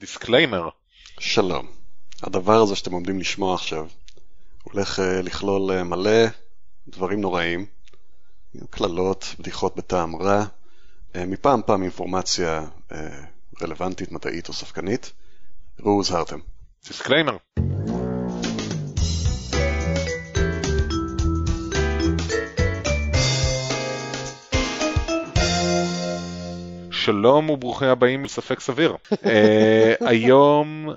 disclaimer. שלום. הדבר הזה שאתם עומדים לשמוע עכשיו הולך אה, לכלול אה, מלא דברים נוראים, קללות, בדיחות בטעם רע, אה, מפעם פעם אינפורמציה אה, רלוונטית, מדעית או ספקנית. ראו הוזהרתם. disclaimer. שלום וברוכים הבאים לספק סביר. אה, היום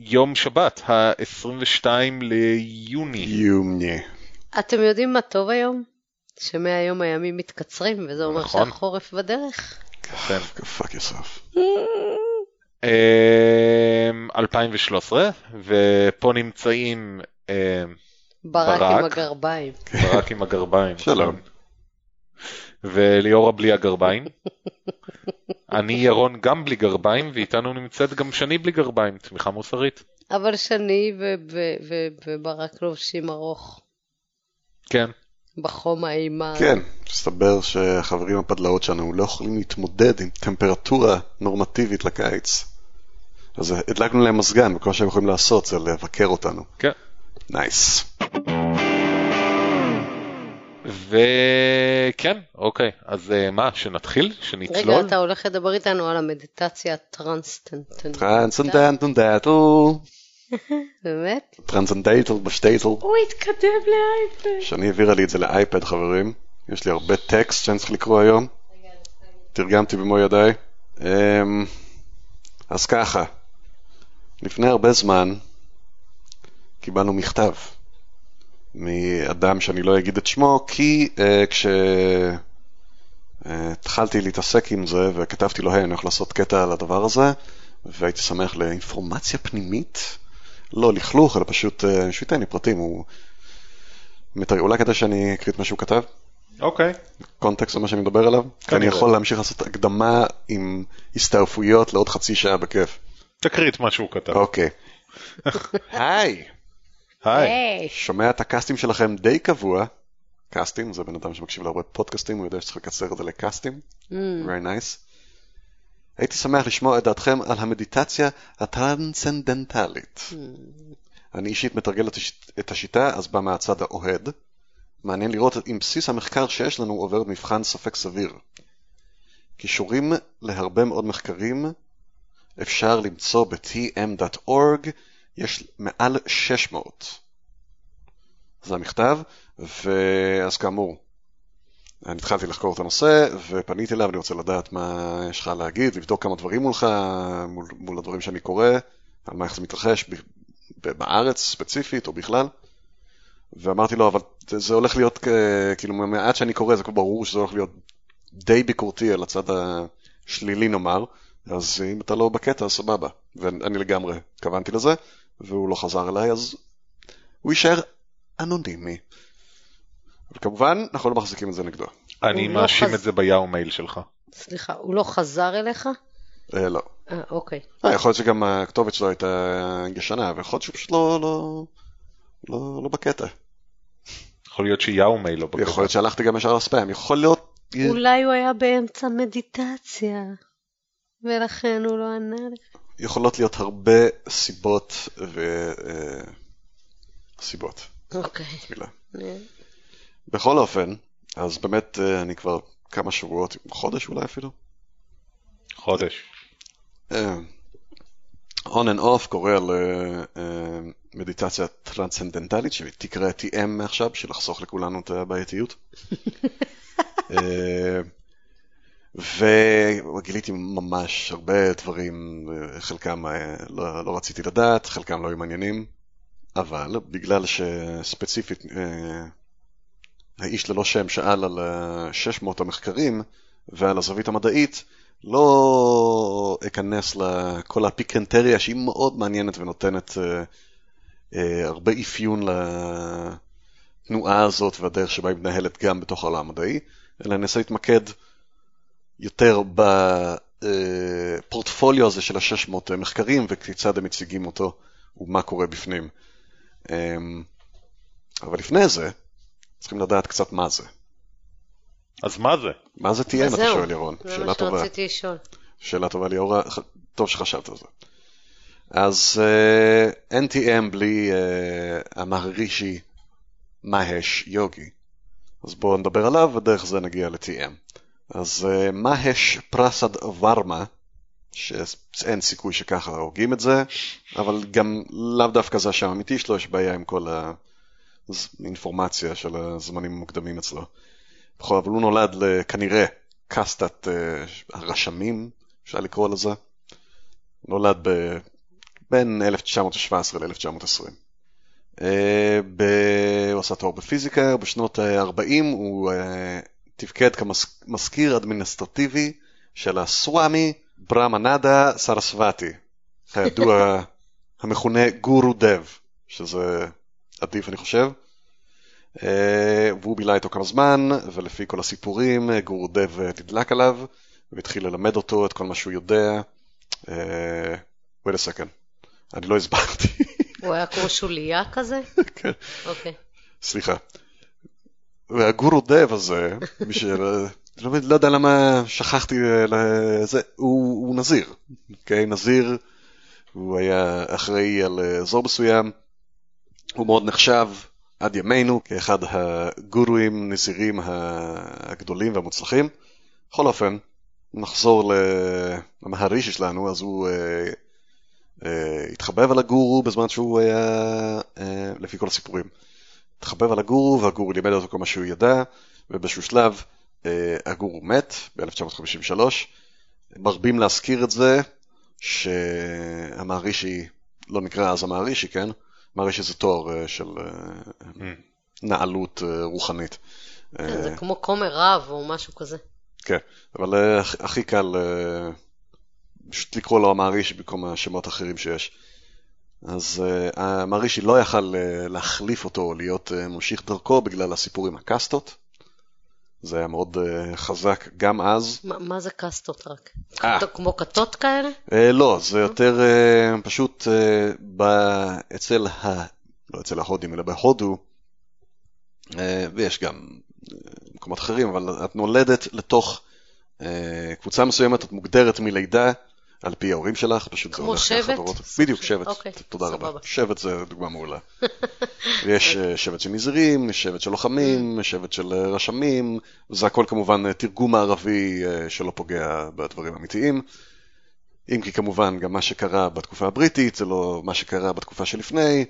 יום שבת, ה-22 ליוני. יומני. אתם יודעים מה טוב היום? שמהיום הימים מתקצרים, וזה אומר נכון. שהחורף בדרך. כן. Yourself. אה, 2013, ופה נמצאים אה, ברק ברק. עם הגרביים. ברק עם הגרביים. שלום. וליאורה בלי הגרביים. אני ירון גם בלי גרביים, ואיתנו נמצאת גם שני בלי גרביים, תמיכה מוסרית. אבל שני וברק לובשים ארוך כן. בחום האימה. כן, מסתבר שהחברים הפדלאות שלנו לא יכולים להתמודד עם טמפרטורה נורמטיבית לקיץ. אז הדלקנו להם מזגן, וכל שהם יכולים לעשות זה לבקר אותנו. כן. נייס. וכן, אוקיי, אז אה, מה, שנתחיל? שנצלול? רגע, אתה הולך לדבר איתנו על המדיטציה הטרנסטנטנטית. מאדם שאני לא אגיד את שמו, כי uh, כשהתחלתי להתעסק עם זה וכתבתי לו, היי, אני הולך לעשות קטע על הדבר הזה, והייתי שמח לאינפורמציה פנימית, לא לכלוך, אלא פשוט, uh, שהוא ייתן לי פרטים, הוא... אולי כדאי שאני אקריא את מה שהוא כתב? אוקיי. קונטקסט זה מה שאני מדבר עליו? כי אני. יכול להמשיך לעשות הקדמה עם הסתעפויות לעוד חצי שעה בכיף. תקריא את מה שהוא כתב. אוקיי. היי, היי. שומע את הקאסטים שלכם די קבוע. קאסטים, זה בן אדם שמקשיב להרבה פודקאסטים, הוא יודע שצריך לקצר את זה לקאסטים. Mm. very nice. הייתי שמח לשמוע את דעתכם על המדיטציה הטרנסצנדנטלית. Mm. אני אישית מתרגל את השיטה, אז בא מהצד האוהד. מעניין לראות אם בסיס המחקר שיש לנו עובר מבחן ספק סביר. קישורים להרבה מאוד מחקרים אפשר למצוא ב-tm.org, יש מעל 600. זה המכתב, ואז כאמור, אני התחלתי לחקור את הנושא, ופניתי אליו, אני רוצה לדעת מה יש לך להגיד, לבדוק כמה דברים מולך, מול, מול הדברים שאני קורא, על מה איך זה מתרחש בארץ ספציפית או בכלל. ואמרתי לו, אבל זה, הולך להיות, כאילו, מהמעט שאני קורא, זה ברור שזה הולך להיות די ביקורתי על הצד השלילי נאמר, אז אם אתה לא בקטע, סבבה. ואני לגמרי התכוונתי לזה, והוא לא חזר אליי, אז הוא יישאר אנונימי. וכמובן, אנחנו לא מחזיקים את זה נגדו. אני לא מאשים חז- את זה ביאו מייל שלך. סליחה, הוא לא חזר אליך? אה, לא. אה, אוקיי. אה, יכול להיות שגם הכתובת שלו הייתה ישנה, ויכול להיות שהוא פשוט לא, לא, לא, לא בקטע. יכול להיות שיאו מייל לא בקטע. יכול להיות שהלכתי גם ישר לספאם, יכול להיות... אולי הוא היה באמצע מדיטציה, ולכן הוא לא ענה לך. יכולות להיות הרבה סיבות ו... אה, סיבות, אוקיי. אה, בכל אופן, אז באמת אה, אני כבר כמה שבועות, חודש אולי אפילו, חודש. on and off קורא על מדיטציה טרנסצנדנטלית שתקרא TM מעכשיו בשביל לחסוך לכולנו את הבעייתיות. אה, וגיליתי ממש הרבה דברים, אה, חלקם אה, לא, לא רציתי לדעת, חלקם לא היו מעניינים, אבל בגלל שספציפית אה, האיש ללא שם שאל על אה, 600 המחקרים ועל הזווית המדעית, לא אכנס לכל הפיקנטריה שהיא מאוד מעניינת ונותנת אה, אה, הרבה אפיון לתנועה הזאת והדרך שבה היא מתנהלת גם בתוך העולם המדעי, אלא ננסה להתמקד יותר בפורטפוליו הזה של ה-600 מחקרים וכיצד הם מציגים אותו ומה קורה בפנים. אה, אבל לפני זה, צריכים לדעת קצת מה זה. אז מה זה? מה זה תהיה, אם אתה שואל, ירון? זה שאלה מה טובה. שרציתי לשאול. שאלה טובה ליאורה, טוב שחשבת על זה. אז uh, NTM בלי uh, המהרישי מהש יוגי. אז בואו נדבר עליו ודרך זה נגיע ל-TM. אז uh, מהש פרסד ורמה, שאין סיכוי שככה הוגים את זה, אבל גם לאו דווקא זה השם האמיתי שלו, יש בעיה עם כל האינפורמציה של הזמנים המוקדמים אצלו. בכל אבל הוא נולד כנראה קסטת uh, הרשמים, אפשר לקרוא לזה. נולד ב... בין 1917 ל-1920. Uh, ב... הוא עשה תואר בפיזיקה, בשנות ה-40 הוא תפקד כמזכיר אדמיניסטרטיבי של הסוואמי ברמנדה סרסווטי, הידוע המכונה גורו דב, שזה עדיף אני חושב. Uh, והוא בילה איתו כמה זמן, ולפי כל הסיפורים גורו דב נדלק עליו, והתחיל ללמד אותו את כל מה שהוא יודע. Uh, wait a second, אני לא הסברתי. הוא היה כמו שוליה כזה? כן. אוקיי. סליחה. והגורו דב הזה, מי ש... לא, לא יודע למה שכחתי לזה, הוא, הוא נזיר, אוקיי? נזיר, הוא היה אחראי על אזור מסוים, הוא מאוד נחשב עד ימינו כאחד הגורואים, נזירים הגדולים והמוצלחים. בכל אופן, נחזור למהרישי שלנו, אז הוא uh, uh, התחבב על הגורו בזמן שהוא היה, uh, לפי כל הסיפורים. התחבב על הגורו, והגורו לימד אותו כל מה שהוא ידע, ובאיזשהו שלב uh, הגורו מת ב-1953. מרבים להזכיר את זה שהמהרישי, לא נקרא אז המהרישי, כן? מהרישי זה תואר uh, של uh, mm. נעלות uh, רוחנית. כן, זה כמו כומר רב או משהו כזה. כן, אבל הכי קל פשוט לקרוא לו המערישי במקום השמות האחרים שיש. אז אה, אה, uh, מרישי לא יכל uh, להחליף אותו להיות uh, ממשיך דרכו בגלל הסיפור עם הקסטות. זה היה מאוד uh, חזק גם אז. ما, מה זה קסטות רק? 아, כמו כתות כאלה? Uh, לא, זה יותר uh, פשוט uh, ב... אצל ה... לא אצל ההודים אלא בהודו, uh, ויש גם uh, מקומות אחרים, אבל את נולדת לתוך uh, קבוצה מסוימת, את מוגדרת מלידה. על פי ההורים שלך, פשוט זה הולך ככה דורות. בדיוק, שבט, אוקיי, תודה סבבה. רבה. שבט זה דוגמה מעולה. יש אה, שבט של נזירים, שבט של לוחמים, mm. שבט של אה, רשמים, זה הכל כמובן אה, תרגום מערבי שלא פוגע בדברים אמיתיים. אם כי כמובן גם מה שקרה בתקופה הבריטית זה לא מה שקרה בתקופה שלפני.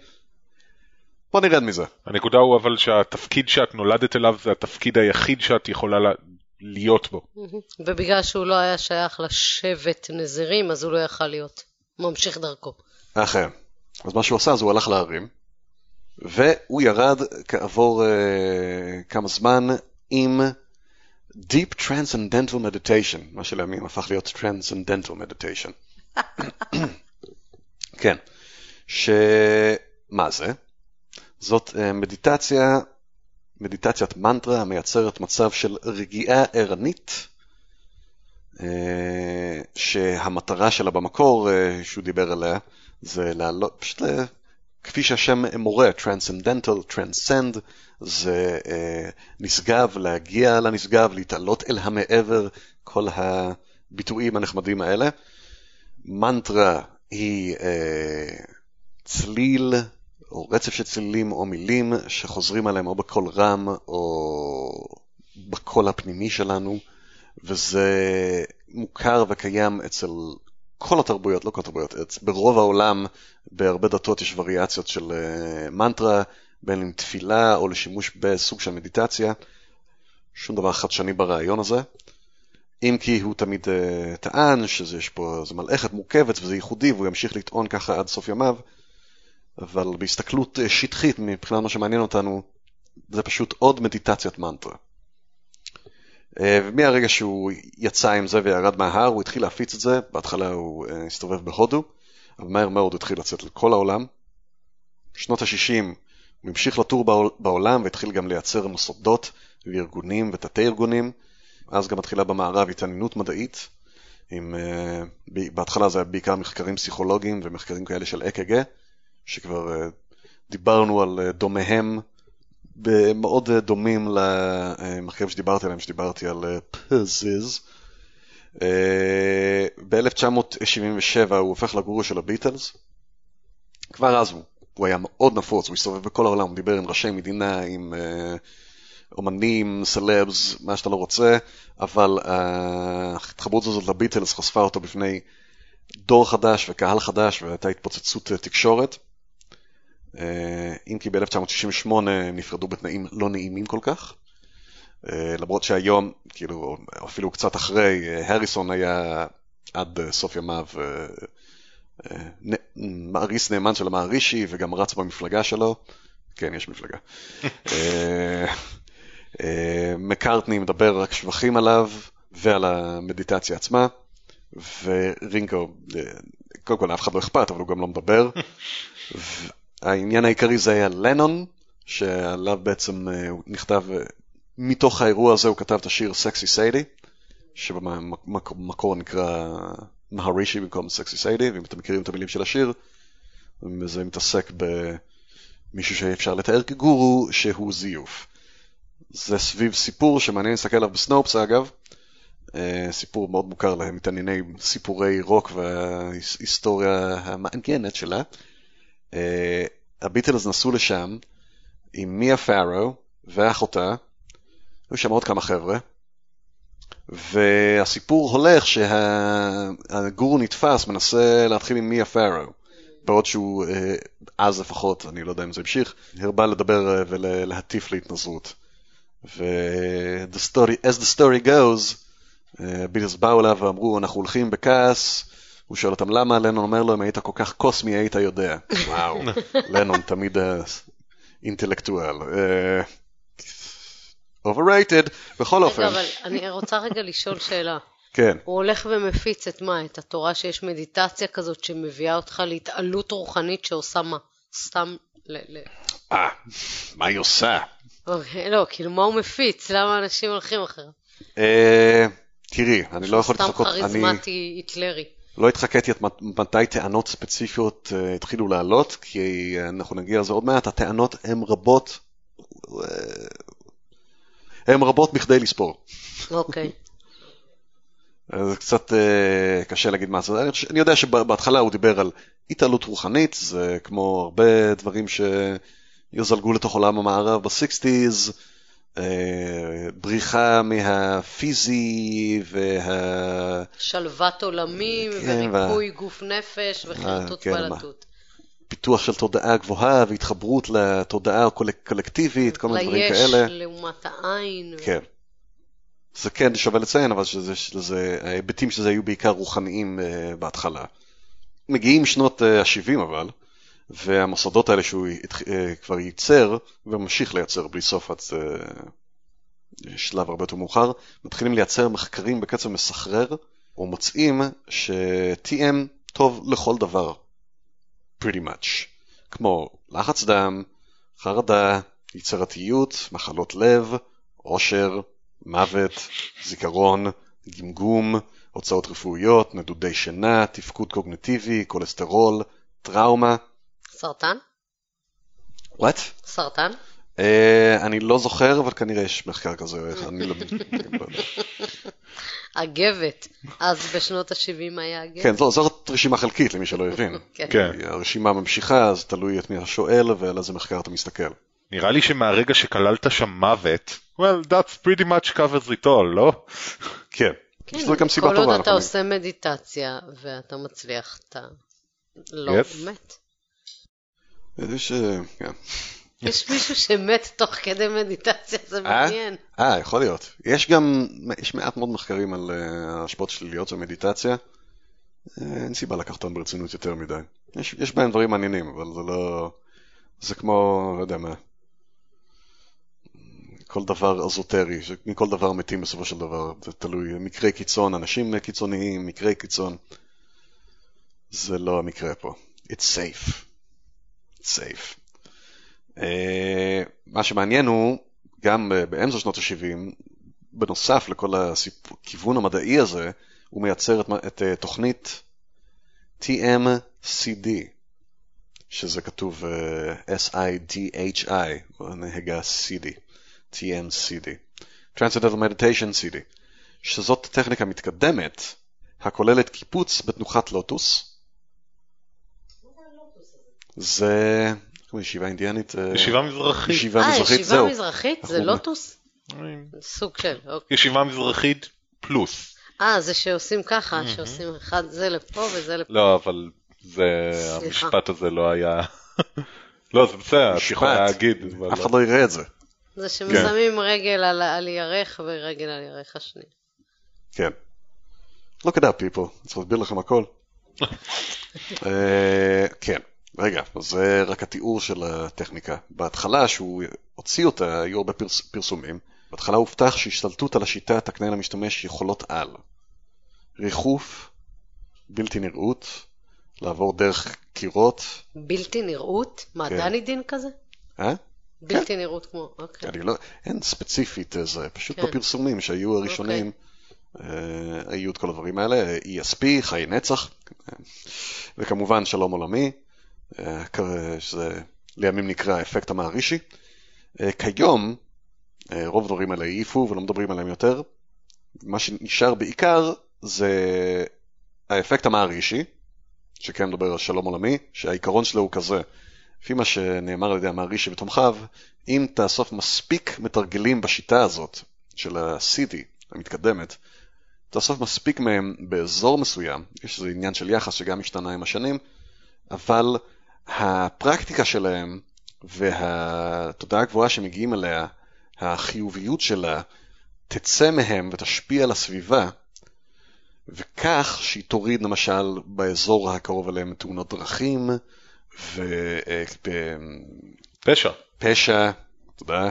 בוא נרד מזה. הנקודה הוא אבל שהתפקיד שאת נולדת אליו זה התפקיד היחיד שאת יכולה להיות בו. ובגלל שהוא לא היה שייך לשבט נזירים, אז הוא לא יכל להיות ממשיך דרכו. אכן. אז מה שהוא עשה, אז הוא הלך להרים, והוא ירד כעבור uh, כמה זמן עם Deep Transcendental Meditation, מה שלימים הפך להיות Transcendental Meditation. כן, שמה זה? זאת uh, מדיטציה מדיטציית מנטרה המייצרת מצב של רגיעה ערנית, אה, שהמטרה שלה במקור, אה, שהוא דיבר עליה, זה לעלות, פשוט כפי שהשם מורה, Transcendental, Transcend, זה אה, נשגב, להגיע לנשגב, להתעלות אל המעבר, כל הביטויים הנחמדים האלה. מנטרה היא צליל או רצף של צלילים או מילים שחוזרים עליהם או בקול רם או בקול הפנימי שלנו, וזה מוכר וקיים אצל כל התרבויות, לא כל התרבויות, ברוב העולם, בהרבה דתות יש וריאציות של אה, מנטרה, בין אם תפילה או לשימוש בסוג של מדיטציה. שום דבר חדשני ברעיון הזה. אם כי הוא תמיד uh, טען שיש פה, איזו מלאכת מורכבת וזה ייחודי והוא ימשיך לטעון ככה עד סוף ימיו, אבל בהסתכלות אה, שטחית מבחינת מה שמעניין אותנו, זה פשוט עוד מדיטציית מנטרה. אה, ומהרגע שהוא יצא עם זה וירד מההר, הוא התחיל להפיץ את זה, בהתחלה הוא אה, הסתובב בהודו, אבל מהר מאוד הוא התחיל לצאת לכל העולם. שנות ה-60 הוא המשיך לטור בעולם והתחיל גם לייצר מוסדות וארגונים ותתי ארגונים. אז גם מתחילה במערב התעניינות מדעית, עם, בהתחלה זה היה בעיקר מחקרים פסיכולוגיים ומחקרים כאלה של אק"ג, שכבר אה, דיברנו על אה, דומיהם, מאוד אה, דומים למחקרים שדיברתי עליהם, שדיברתי על פזיז. ב-1977 הוא הופך לגורו של הביטלס, כבר אז הוא, הוא היה מאוד נפוץ, הוא הסתובב בכל העולם, הוא דיבר עם ראשי מדינה, עם אומנים, סלבס, מה שאתה לא רוצה, אבל ההתחברות הזאת לביטלס חשפה אותו בפני דור חדש וקהל חדש, והייתה התפוצצות תקשורת. אה, אם כי ב-1968 הם נפרדו בתנאים לא נעימים כל כך. אה, למרות שהיום, כאילו, אפילו קצת אחרי, אה, הריסון היה עד סוף ימיו מעריס נאמן של המערישי וגם רץ במפלגה שלו. כן, יש מפלגה. מקארטני מדבר רק שבחים עליו ועל המדיטציה עצמה, ורינקו, קודם כל לאף אחד לא אכפת, אבל הוא גם לא מדבר. העניין העיקרי זה היה לנון, שעליו בעצם אה, הוא נכתב, אה, מתוך האירוע הזה הוא כתב את השיר סקסי סיידי, שבמקור נקרא מהרישי במקום סקסי סיידי, ואם אתם מכירים את המילים של השיר, זה מתעסק במישהו שאפשר לתאר כגורו שהוא זיוף. זה סביב סיפור שמעניין להסתכל עליו בסנופס אגב, אה, סיפור מאוד מוכר להם, מתענייני סיפורי רוק וההיסטוריה המעניינת שלה. אה, הביטלס נסעו לשם עם מיה פארו ואחותה, היו שם עוד כמה חבר'ה, והסיפור הולך שהגורו נתפס, מנסה להתחיל עם מיה פארו, בעוד שהוא, אה, אז לפחות, אני לא יודע אם זה המשיך, הרבה לדבר אה, ולהטיף להתנזרות. ו- the story, goes, הביטלס באו אליו ואמרו, אנחנו הולכים בכעס, הוא שואל אותם למה, לנון אומר לו, אם היית כל כך קוסמי היית יודע. וואו, לנון תמיד אה, אינטלקטואל. אה, overrated, בכל רגע, אופן, אבל אני רוצה רגע לשאול שאלה. כן. הוא הולך ומפיץ את מה? את התורה שיש מדיטציה כזאת שמביאה אותך להתעלות רוחנית שעושה מה? סתם ל... אה, מה היא עושה? אוקיי, לא, כאילו מה הוא מפיץ? למה אנשים הולכים אחריו? אה, תראי, אני לא יכול סתם להתחקות, אני כריזמטי היטלרי. לא התחקתי מת- מתי טענות ספציפיות אה, התחילו לעלות, כי אה, אנחנו נגיע לזה עוד מעט, הטענות הן רבות, אה, הן רבות מכדי לספור. אוקיי. זה קצת קשה להגיד מה זה. אני יודע שבהתחלה הוא דיבר על התעלות רוחנית, זה כמו הרבה דברים שיזלגו לתוך עולם המערב ב-60's, אה, בריחה מהפיזי וה... שלוות עולמים כן, וריפוי גוף נפש וחרטוט כן, בלטות. פיתוח של תודעה גבוהה והתחברות לתודעה הקולקטיבית, כל מיני דברים ליש כאלה. לעומת העין. כן. זה כן שווה לציין, אבל שזה, שזה, ההיבטים של זה היו בעיקר רוחניים uh, בהתחלה. מגיעים שנות ה-70 אבל, והמוסדות האלה שהוא uh, כבר ייצר, וממשיך לייצר בלי סוף עד uh, שלב הרבה יותר מאוחר, מתחילים לייצר מחקרים בקצב מסחרר, ומוצאים ש-TM טוב לכל דבר. pretty much. כמו לחץ דם, חרדה, יצירתיות, מחלות לב, עושר, מוות, זיכרון, גמגום, הוצאות רפואיות, נדודי שינה, תפקוד קוגניטיבי, כולסטרול, טראומה. סרטן? וואט? סרטן? Uh, אני לא זוכר, אבל כנראה יש מחקר כזה, אני לא... יודע. אגבת. אז בשנות ה-70 היה אגבת? כן, זאת רשימה חלקית למי שלא הבין. כן. כן. הרשימה ממשיכה, אז תלוי את מי השואל ועל איזה מחקר אתה מסתכל. נראה לי שמהרגע שכללת שם מוות, well, that's pretty much covers it all, לא? כן, כן, זו גם סיבה כל. עוד אתה. עושה מדיטציה ואתה מצליח, אתה לא Yes. מת. יש, אה, כן. יש מישהו שמת תוך כדי מדיטציה, זה אה? מעניין. אה, יכול להיות. יש גם, יש מעט מאוד מחקרים על אה, השפעות שליליות של מדיטציה. אה, אין סיבה לקחת אותם ברצינות יותר מדי. יש, יש בהם דברים מעניינים, אבל זה לא... זה כמו, לא יודע מה, כל דבר אזוטרי, מכל דבר מתים בסופו של דבר, זה תלוי, מקרי קיצון, אנשים קיצוניים, מקרי קיצון. זה לא המקרה פה. It's safe. Safe. Uh, מה שמעניין הוא, גם באמצע שנות ה-70, בנוסף לכל הכיוון המדעי הזה, הוא מייצר את, את uh, תוכנית TMCD, שזה כתוב uh, S-I-D-H-I, נהגה CD, TMCD, Transcendental Meditation CD, שזאת טכניקה מתקדמת הכוללת קיפוץ בתנוחת לוטוס, זה איך קוראים ישיבה אינדיאנית? אה, ישיבה מזרחית. ישיבה אה, מזרחית, ישיבה זהו. מזרחית? זה לוטוס? סוג של, אוקיי. ישיבה מזרחית פלוס. אה, זה שעושים ככה, שעושים אחד זה לפה וזה לפה. לא, אבל זה. המשפט הזה לא היה... לא, זה בסדר, את. יכולה להגיד. אף לא. אחד לא יראה את זה. זה ששמים רגל על- על ירך ורגל על ירך השני. כן. Look it up people, צריך להסביר לכם הכל. אה, כן, רגע, אז זה רק התיאור של הטכניקה. בהתחלה, שהוא הוציא אותה, היו הרבה פרס, פרסומים. בהתחלה הובטח שהשתלטות על השיטה תקנה למשתמש יכולות על. ריחוף, בלתי נראות, לעבור דרך קירות, בלתי נראות? מה, כן. דני דין כזה? אה? בלתי נראות כמו, אוקיי. אני לא, אין ספציפית איזה, פשוט כן. בפרסומים שהיו הראשונים, אה, היו את כל הדברים האלה, ESP, חיי נצח, אה, וכמובן שלום עולמי, שזה לימים נקרא אפקט המערישי. אה, כיום, אה, רוב הדברים האלה העיפו ולא מדברים עליהם יותר. מה שנשאר בעיקר זה האפקט המערישי, שכן מדבר על שלום עולמי, שהעיקרון שלו הוא כזה, לפי מה שנאמר על ידי המערישי ותומכיו, אם תאסוף מספיק מתרגלים בשיטה הזאת של ה-CD המתקדמת, תאסוף מספיק מהם באזור מסוים, יש איזה עניין של יחס שגם השתנה עם השנים, אבל הפרקטיקה שלהם והתודעה הגבוהה שמגיעים אליה, החיוביות שלה, תצא מהם ותשפיע על הסביבה, וכך שהיא תוריד למשל באזור הקרוב אליהם תאונות דרכים, ופשע, פשע. תודה,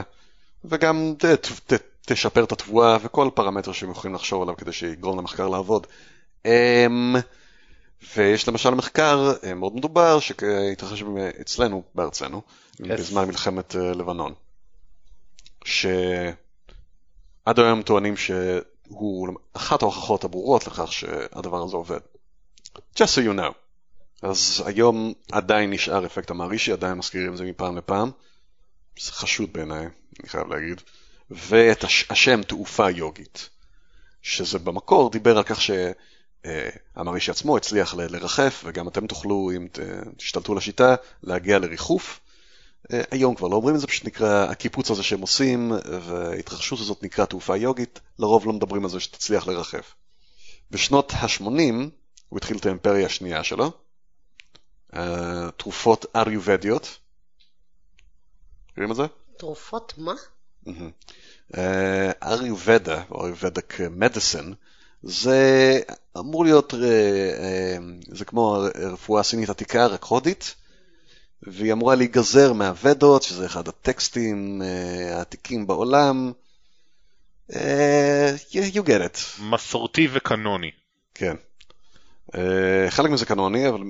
וגם ת, ת, תשפר את התבואה וכל פרמטר שהם יכולים לחשוב עליו כדי שיגרום למחקר לעבוד. אמ, ויש למשל מחקר אה, מאוד מדובר שהתרחש אצלנו, בארצנו, Yes. בזמן מלחמת אה, לבנון, שעד היום טוענים שהוא אחת ההוכחות הברורות לכך שהדבר הזה עובד. Just so you know. אז היום עדיין נשאר אפקט המערישי, עדיין מזכירים את זה מפעם לפעם. זה חשוד בעיניי, אני חייב להגיד. ואת הש- השם תעופה יוגית, שזה במקור דיבר על כך שהמערישי עצמו הצליח לרחף, וגם אתם תוכלו, אם תשתלטו על השיטה, להגיע לריחוף. אה, היום כבר לא אומרים את זה, פשוט נקרא, הקיפוץ הזה שהם עושים, וההתרחשות הזאת נקרא תעופה יוגית, לרוב לא מדברים על זה שתצליח לרחף. בשנות ה-80 הוא התחיל את האימפריה השנייה שלו, אה, תרופות אריובדיות. מכירים את זה? תרופות מה? אה, אריובדה, או אריובדק מדיסן, זה אמור להיות, אה, אה, זה כמו רפואה סינית עתיקה, רק הודית, והיא אמורה להיגזר מהוודות, שזה אחד הטקסטים אה, העתיקים בעולם. you get it. מסורתי וקנוני. כן. חלק מזה קנוני, אבל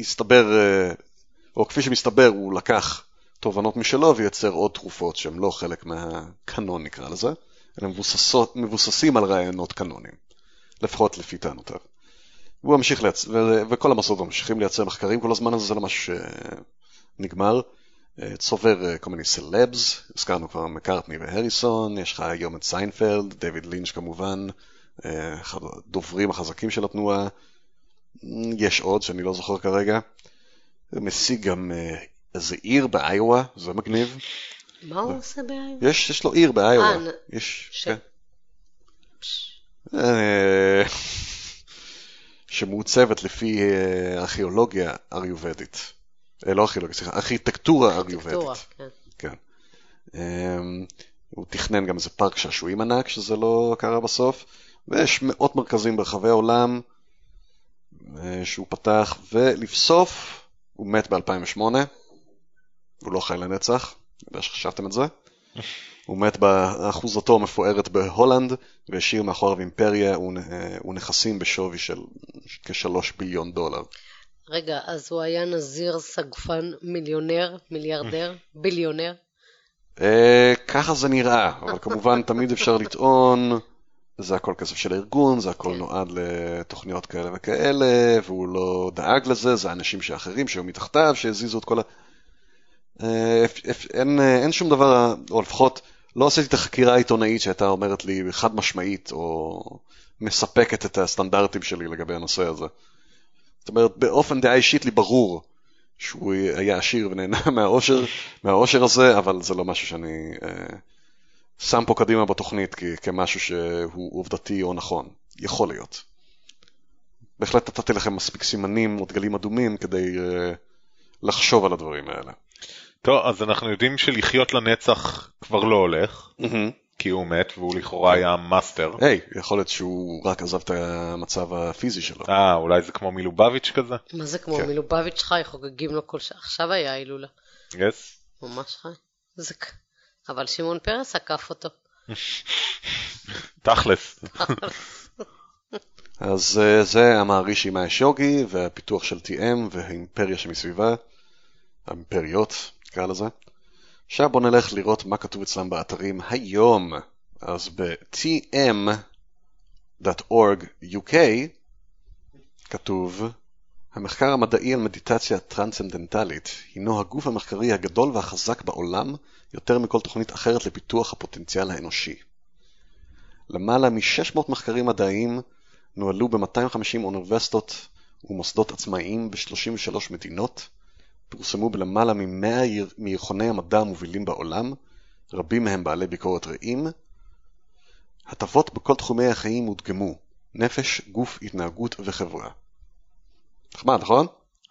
הסתבר, או כפי שמסתבר, הוא לקח תובנות משלו וייצר עוד תרופות שהן לא חלק מהקנון נקרא לזה, אלא מבוססות, מבוססים על רעיונות קנונים, לפחות לפי טענותיו. והוא ממשיך לייצר, ו- וכל המסורות ממשיכים לייצר מחקרים כל הזמן הזה, זה לא משהו שנגמר. אה, צובר אה, כל מיני סלבס, הזכרנו כבר מקארטני והריסון, יש לך היום את סיינפלד, דויד לינץ' כמובן, אה, אחד הדוברים החזקים של התנועה, מ, יש עוד שאני לא זוכר כרגע. משיג גם אה, איזה עיר באיואה, זה מגניב. מה הוא עושה באיו"ה? יש, יש לו עיר באיואה. אה, יש, ש- כן. אה, שמעוצבת לפי אה, ארכיאולוגיה אריובדית. אה, לא ארכיאולוגיה, סליחה, ארכיטקטורה אריובדית. כן. כן. אמ, הוא תכנן גם איזה פארק שעשועים ענק, שזה לא קרה בסוף, ויש מאות מרכזים ברחבי העולם שהוא פתח, ולבסוף הוא מת ב-2008, הוא לא חי לנצח, אני יודע שחשבתם את זה. הוא מת באחוזתו המפוארת בהולנד, והשאיר מאחוריו אימפריה ונ- ונכסים בשווי של כשלוש ביליון דולר. רגע, אז הוא היה נזיר סגפן מיליונר, מיליארדר, ביליונר? אה, ככה זה נראה, אבל כמובן תמיד אפשר לטעון, זה הכל כסף של הארגון, זה הכל כן. נועד לתוכניות כאלה וכאלה, והוא לא דאג לזה, זה אנשים שאחרים שהיו מתחתיו, שהזיזו את כל ה... אה, אין, אה, אין שום דבר, או לפחות לא עשיתי את החקירה העיתונאית שהייתה אומרת לי חד משמעית, או מספקת את הסטנדרטים שלי לגבי הנושא הזה. זאת אומרת, באופן דעה אישית לי ברור שהוא היה עשיר ונהנה מהאושר, מהאושר הזה, אבל זה לא משהו שאני אה, שם פה קדימה בתוכנית כ- כמשהו שהוא עובדתי או נכון. יכול להיות. בהחלט נתתי לכם מספיק סימנים או דגלים אדומים כדי אה, לחשוב על הדברים האלה. טוב, אז אנחנו יודעים שלחיות לנצח כבר לא הולך, כי הוא מת והוא לכאורה היה master. היי, יכול להיות שהוא רק עזב את המצב הפיזי שלו. אה, אולי זה כמו מילובביץ' כזה? מה זה כמו כן. מלובביץ' חי, חוגגים לו כל שעה. עכשיו היה הילולה. יס. ממש חי. זה. אבל שמעון פרס עקף אותו. תכלס. אז אה, זה המערישי מאש יוגי והפיתוח של TM והאימפריה שמסביבה, האימפריות, נקרא לזה. עכשיו בואו נלך לראות מה כתוב אצלם באתרים היום. אז ב-tm.org UK כתוב המחקר המדעי על מדיטציה טרנסצנדנטלית הינו הגוף המחקרי הגדול והחזק בעולם יותר מכל תוכנית אחרת לפיתוח הפוטנציאל האנושי. למעלה מ-600 מחקרים מדעיים נוהלו ב-250 אוניברסיטות ומוסדות עצמאיים ב-33 מדינות, פורסמו בלמעלה מ-100 מירחוני המדע המובילים בעולם, רבים מהם בעלי ביקורת רעים. הטבות בכל תחומי החיים הודגמו, נפש, גוף, התנהגות וחברה. נחמד, נכון?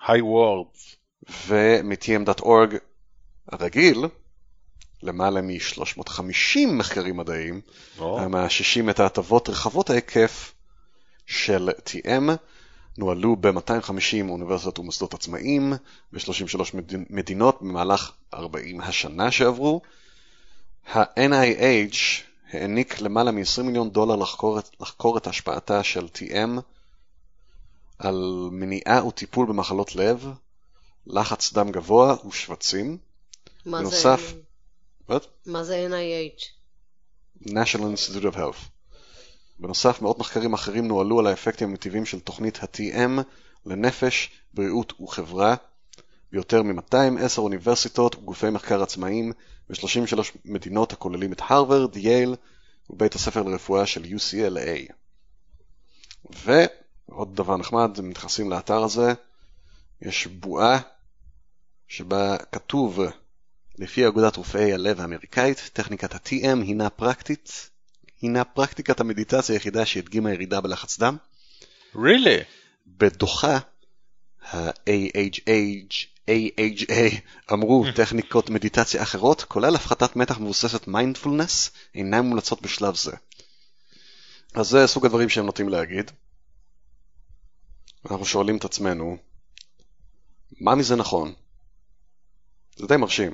היי וורדס. ו-mtm.org הרגיל, למעלה מ-350 מחקרים מדעיים, המאששים את ההטבות רחבות ההיקף של TM, נוהלו ב-250 אוניברסיטות ומוסדות עצמאיים ב-33 מדינות במהלך 40 השנה שעברו. ה-NIH העניק למעלה מ-20 מיליון דולר לחקור, לחקור את השפעתה של TM על מניעה וטיפול במחלות לב, לחץ דם גבוה ושבצים. מה בנוסף- זה- What? מה זה NIH? National Institute of Health. בנוסף, מאות מחקרים אחרים נוהלו על האפקטים המטיביים של תוכנית ה-TM לנפש, בריאות וחברה, ביותר מ-210 אוניברסיטות וגופי מחקר עצמאיים ב-33 מדינות הכוללים את הרווארד, יייל ובית הספר לרפואה של UCLA. ועוד דבר נחמד, אם נכנסים לאתר הזה, יש בועה שבה כתוב לפי אגודת רופאי הלב האמריקאית, טכניקת ה-TM הינה פרקטית, הינה פרקטיקת המדיטציה היחידה שהדגימה ירידה בלחץ דם. really? בדוחה, ה-AHA AHA אמרו טכניקות מדיטציה אחרות, כולל הפחתת מתח מבוססת מיינדפולנס, אינן מומלצות בשלב זה. אז זה סוג הדברים שהם נוטים להגיד. אנחנו שואלים את עצמנו, מה מזה נכון? זה די מרשים.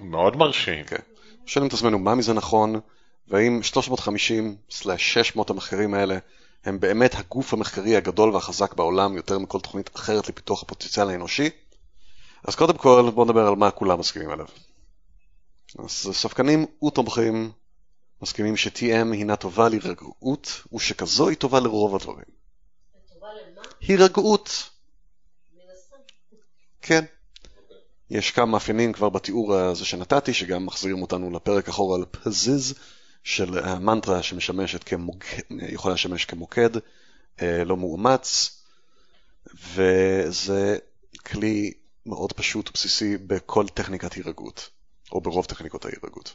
מאוד מרשים. כן. שואלים את עצמנו מה מזה נכון, והאם 350/600 המחקרים האלה הם באמת הגוף המחקרי הגדול והחזק בעולם יותר מכל תוכנית אחרת לפיתוח הפוטנציאל האנושי? אז קודם כל בואו נדבר על מה כולם מסכימים עליו. אז ספקנים ותומכים מסכימים ש-TM הינה טובה להירגעות, ושכזו היא טובה לרוב הדברים. הירגעות. כן. יש כמה מאפיינים כבר בתיאור הזה שנתתי, שגם מחזירים אותנו לפרק אחורה על פזיז של המנטרה שמשמשת כמוקד, יכולה לשמש כמוקד אה, לא מאומץ, וזה כלי מאוד פשוט ובסיסי בכל טכניקת הירגעות, או ברוב טכניקות ההירגעות.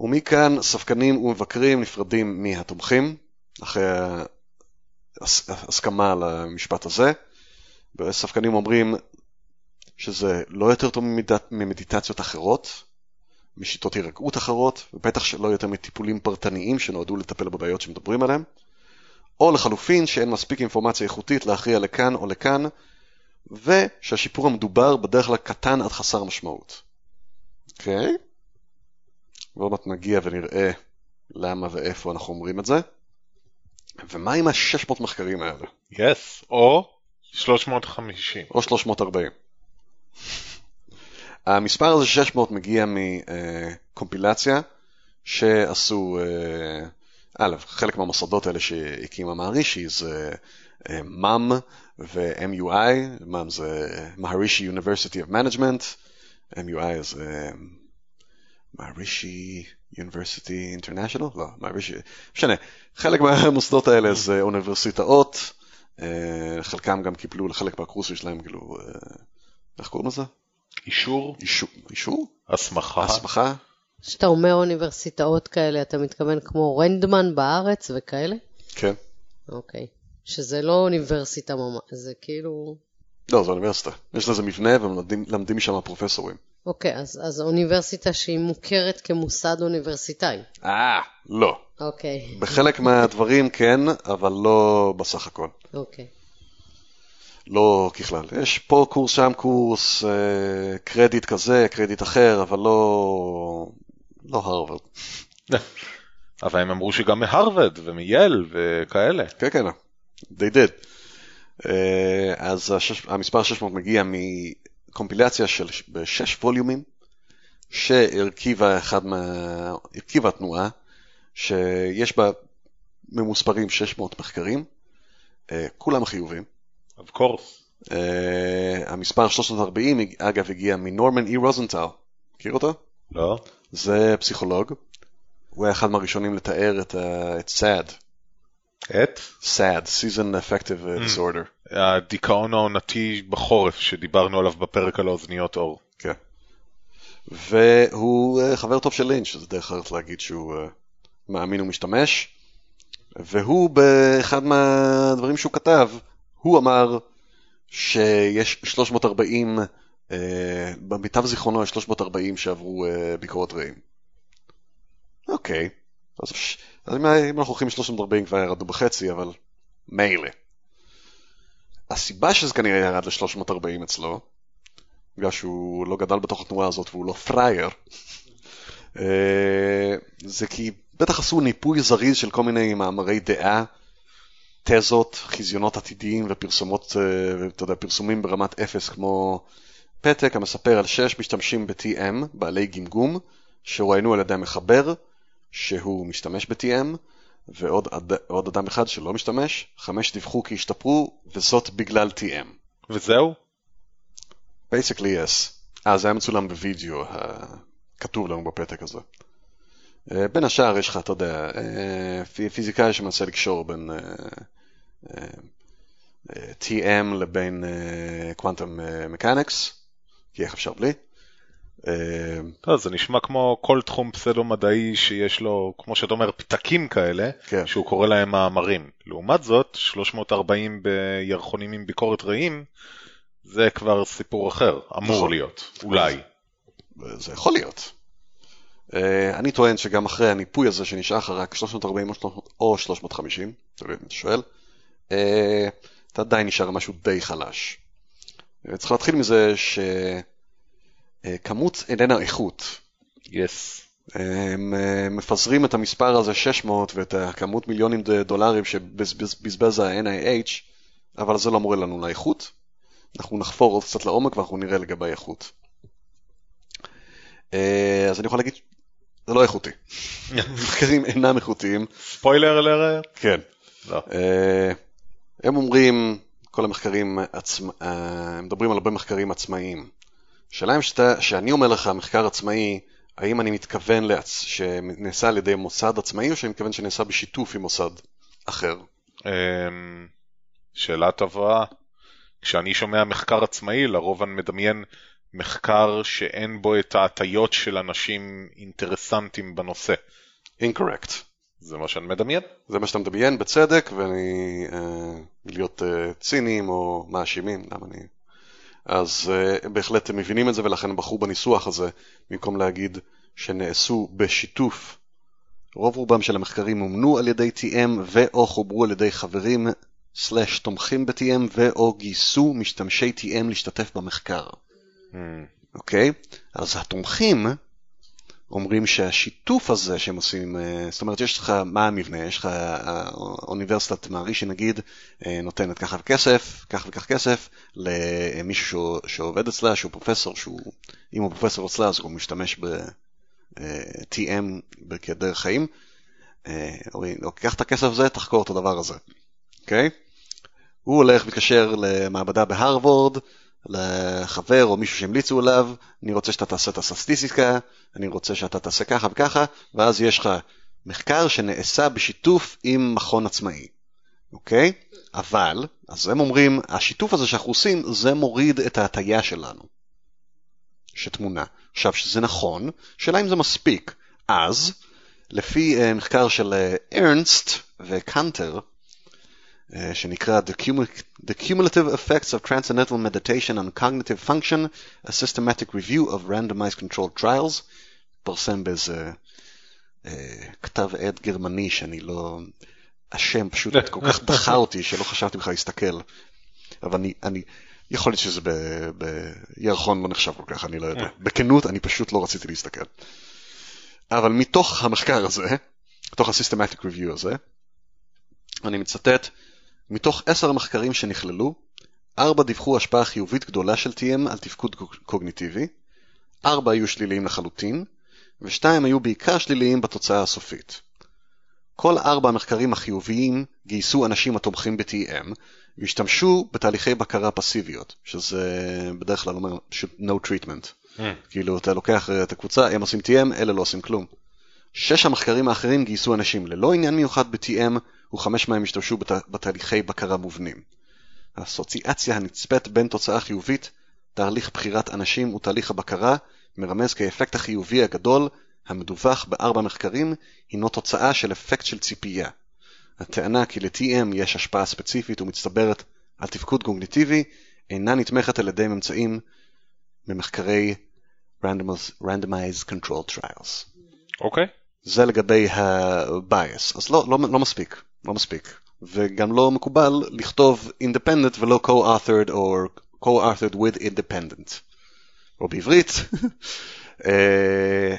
ומכאן ספקנים ומבקרים נפרדים מהתומכים, אחרי ההסכמה על המשפט הזה. וספקנים אומרים שזה לא יותר טוב ממדיט... ממדיטציות אחרות, משיטות הירגעות אחרות, ובטח שלא יותר מטיפולים פרטניים שנועדו לטפל בבעיות שמדברים עליהם, או לחלופין שאין מספיק אינפורמציה איכותית להכריע לכאן או לכאן, ושהשיפור המדובר בדרך כלל קטן עד חסר משמעות. אוקיי? ועוד מעט נגיע ונראה למה ואיפה אנחנו אומרים את זה. ומה עם ה-600 מחקרים האלה? יס, או 350. או 340. המספר הזה 600 מגיע מקומפילציה שעשו, אה, א', חלק מהמוסדות האלה שהקימה מהרישי זה אה, MUM ו-MUI, MUM זה מהרישי University of Management, MUI זה מהרישי University International? לא, מהרישי, משנה, חלק מהמוסדות האלה זה אוניברסיטאות, אה, חלקם גם קיבלו לחלק מהקורסים שלהם, כאילו, אה, איך קוראים לזה? אישור, אישור? אישור? הסמכה, הסמכה? כשאתה אומר אוניברסיטאות כאלה, אתה מתכוון כמו רנדמן בארץ וכאלה? כן. אוקיי. שזה לא אוניברסיטה ממש, זה כאילו... לא, זו אוניברסיטה. יש לזה מבנה ומלמדים משם פרופסורים. אוקיי, אז, אז אוניברסיטה שהיא מוכרת כמוסד אוניברסיטאי. אה, לא. אוקיי, בחלק מהדברים כן, אבל לא בסך הכל. אוקיי. לא ככלל. יש פה קורס, שם קורס, אה, קרדיט כזה, קרדיט אחר, אבל לא... לא הרווארד. אבל הם אמרו שגם מהרווארד ומייל וכאלה. כן, כן, they did. אה, אז השש, המספר 600 מגיע מקומפילציה של בשש ווליומים, שהרכיבה אחד מה... הרכיבה תנועה, שיש בה ממוספרים 600 מחקרים, אה, כולם חיובים. Of course. Uh, המספר 340 אגב הגיע מנורמן אי רוזנטל, מכיר אותו? לא? זה פסיכולוג, הוא היה אחד מהראשונים לתאר את, uh, את SAD, את? SAD, Season Affective uh, Disorder, הדיכאון העונתי בחורף שדיברנו עליו בפרק על האוזניות אור. כן. והוא uh, חבר טוב של לינץ', זה דרך אחרת להגיד שהוא uh, מאמין ומשתמש, והוא באחד מהדברים שהוא כתב, הוא אמר שיש 340, אה, במיטב זיכרונו יש 340 שעברו אה, ביקורות רעים. אוקיי, אז, אם, אנחנו הולכים 340 כבר ירדנו בחצי, אבל מילא. הסיבה שזה כנראה ירד ל-340 אצלו, בגלל שהוא לא גדל בתוך התנועה הזאת והוא לא פראייר, אה, זה כי בטח עשו ניפוי זריז של כל מיני מאמרי דעה תזות, חזיונות עתידיים ופרסומות, אה, אתה יודע, פרסומים ברמת אפס כמו פתק המספר על שש משתמשים ב-TM, בעלי גמגום, שרואיינו על ידי המחבר, שהוא משתמש ב-TM, ועוד. עוד אדם אחד שלא משתמש, חמש דיווחו כי השתפרו, וזאת בגלל TM. וזהו? basically yes. אה, זה היה מצולם בווידאו, כתוב לנו בפתק הזה. אה, בין השאר יש לך, אתה יודע, אה, פיזיקאי שמנסה לקשור בין אה, TM לבין קוואנטום מקניקס, כי איך אפשר בלי? זה נשמע כמו כל תחום פסדו-מדעי שיש לו, כמו שאתה אומר, פתקים כאלה, כן. שהוא קורא להם מאמרים. לעומת זאת, 340 בירחונים עם ביקורת רעים, זה כבר סיפור אחר, אמור נכון. להיות, אולי. זה יכול להיות. אה, אני טוען שגם אחרי הניפוי הזה שנשאר לך רק 340 או 300 או 350, תלוי אם אתה שואל, אה, אתה עדיין נשאר משהו די חלש. אה, צריך להתחיל מזה שכמות איננה איכות. יס. הם מפזרים את המספר הזה 600 ואת הכמות מיליונים דולרים שבזבז ה-NIH, אבל זה לא מורה לנו לאיכות. אנחנו נחפור עוד קצת לעומק ואנחנו נראה לגבי איכות. אז אני יכול להגיד, זה לא איכותי. מחקרים אינם איכותיים. ספוילר אלרט? כן. לא. אה, הם אומרים, כל המחקרים, עצמ... אה, הם מדברים על הרבה מחקרים עצמאיים. השאלה אם שאתה, שאני אומר לך מחקר עצמאי, האם אני מתכוון לעצ... שנעשה על ידי מוסד עצמאי, או שאני מתכוון שנעשה בשיתוף עם מוסד אחר? אמ, שאלה טובה. כשאני שומע מחקר עצמאי, לרוב אני מדמיין מחקר שאין בו את ההטיות של אנשים אינטרסנטים בנושא. Incorrect. זה מה שאני מדמיין. זה מה שאתה מדמיין בצדק, ואני... אה, להיות אה, ציניים או מאשימים, למה אני... אז אה, בהחלט הם מבינים את זה, ולכן הם בחרו בניסוח הזה, במקום להגיד שנעשו בשיתוף. רוב רובם של המחקרים מומנו על ידי TM ו/או חוברו על ידי חברים סלאש תומכים ב-TM ו/או גייסו משתמשי TM להשתתף במחקר. אוקיי? אז התומכים אומרים שהשיתוף הזה שהם עושים, אה, זאת אומרת, יש לך, מה המבנה? יש לך אה, אוניברסיטת מערישי נגיד, אה, נותנת ככה כסף, כך וכך כסף, למישהו שעובד אצלה, שהוא פרופסור, שהוא, אם הוא פרופסור אצלה אז הוא משתמש ב-TM כדרך חיים. אומרים, "אוקיי, קח את הכסף הזה, תחקור את הדבר הזה, אוקיי? הוא הולך, מתקשר למעבדה בהרווארד, לחבר או מישהו שהמליצו עליו, אני רוצה שאתה תעשה את הסטטיסטיקה, אני רוצה שאתה תעשה ככה וככה, ואז יש לך מחקר שנעשה בשיתוף עם מכון עצמאי, אוקיי? אבל אז הם אומרים, השיתוף הזה שאנחנו עושים, זה מוריד את ההטייה שלנו, שתמונה. עכשיו, שזה נכון, שאלה אם זה מספיק. אז, לפי uh, מחקר של ארנסט וקאנטר, uh, שנקרא The, Cumul- The Cumulative Effects of Transcendental Meditation on Cognitive Function, a Systematic Review of Randomized Controlled Trials, פרסם באיזה uh, כתב עת גרמני שאני לא... השם פשוט כל כך דחה אותי שלא חשבתי בכלל להסתכל. אבל אני, אני, יכול להיות שזה בירחון לא נחשב כל כך, אני לא יודע. בכנות, אני פשוט לא רציתי להסתכל. אבל מתוך המחקר הזה, מתוך ה-Systematic Review הזה, אני מצטט, מתוך עשר המחקרים שנכללו, ארבע דיווחו השפעה חיובית גדולה של TM על תפקוד קוגניטיבי, ארבע היו שליליים לחלוטין, ושתיים היו בעיקר שליליים בתוצאה הסופית. כל ארבע המחקרים החיוביים גייסו אנשים התומכים ב-TM והשתמשו בתהליכי בקרה פסיביות, שזה בדרך כלל אומר פשוט no treatment. Mm. כאילו אתה לוקח את הקבוצה, הם עושים TM, אלה לא עושים כלום. שש המחקרים האחרים גייסו אנשים ללא עניין מיוחד ב-TM וחמש מהם השתמשו בת... בתהליכי בקרה מובנים. האסוציאציה הנצפית בין תוצאה חיובית, תהליך בחירת אנשים ותהליך הבקרה מרמז כי האפקט החיובי הגדול המדווח בארבע מחקרים הינו תוצאה של אפקט של ציפייה. הטענה כי ל-TM יש השפעה ספציפית ומצטברת על תפקוד קוגניטיבי אינה נתמכת על ידי ממצאים ממחקרי Randomized Control Trials. אוקיי. Okay. זה לגבי ה-bias, אז לא, לא, לא מספיק, לא מספיק. וגם לא מקובל לכתוב independent ולא co-authored או co-authored with independent. או בעברית, אה,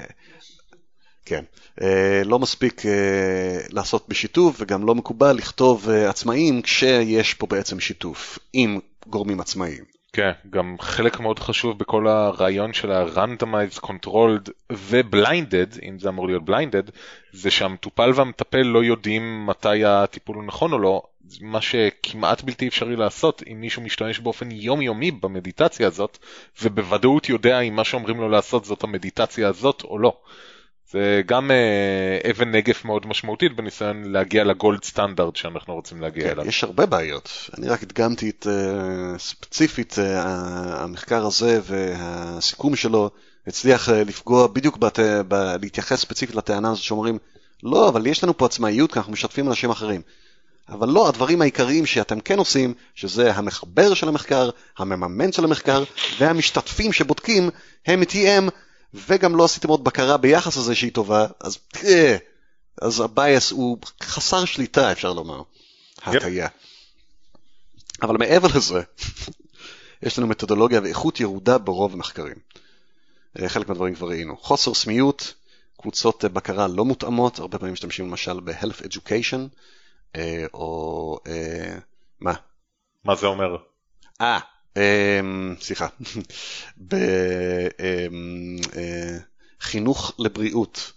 כן. אה, לא מספיק אה, לעשות בשיתוף וגם לא מקובל לכתוב עצמאים כשיש פה בעצם שיתוף עם גורמים עצמאיים. כן, גם חלק מאוד חשוב בכל הרעיון של ה-randomized, controlled ו-blinded, אם זה אמור להיות blinded, זה שהמטופל והמטפל לא יודעים מתי הטיפול הוא נכון או לא, מה שכמעט בלתי אפשרי לעשות אם מישהו משתמש באופן יומיומי במדיטציה הזאת, ובוודאות יודע אם מה שאומרים לו לעשות זאת המדיטציה הזאת או לא. זה גם אה, אבן נגף מאוד משמעותית בניסיון להגיע לגולד סטנדרט שאנחנו רוצים להגיע כן, אליו. יש הרבה בעיות. אני רק הדגמתי את uh, ספציפית uh, המחקר הזה והסיכום שלו הצליח לפגוע בדיוק בת, ב, להתייחס ספציפית לטענה הזאת שאומרים לא, אבל יש לנו פה עצמאיות כי אנחנו משתפים אנשים אחרים. אבל לא, הדברים העיקריים שאתם כן עושים, שזה המחבר של המחקר, המממן של המחקר והמשתתפים שבודקים, הם TM וגם לא עשיתם עוד בקרה ביחס לזה שהיא טובה, אז תראה, אז הבייס הוא חסר שליטה, אפשר לומר, הטיה. אבל מעבר לזה, יש לנו מתודולוגיה ואיכות ירודה ברוב המחקרים. אה, חלק מהדברים כבר ראינו. חוסר סמיות, קבוצות אה, בקרה לא מותאמות, הרבה פעמים משתמשים למשל ב-health education, אה, או מה? מה זה אומר? אה, סליחה, בחינוך אמ, אה, לבריאות,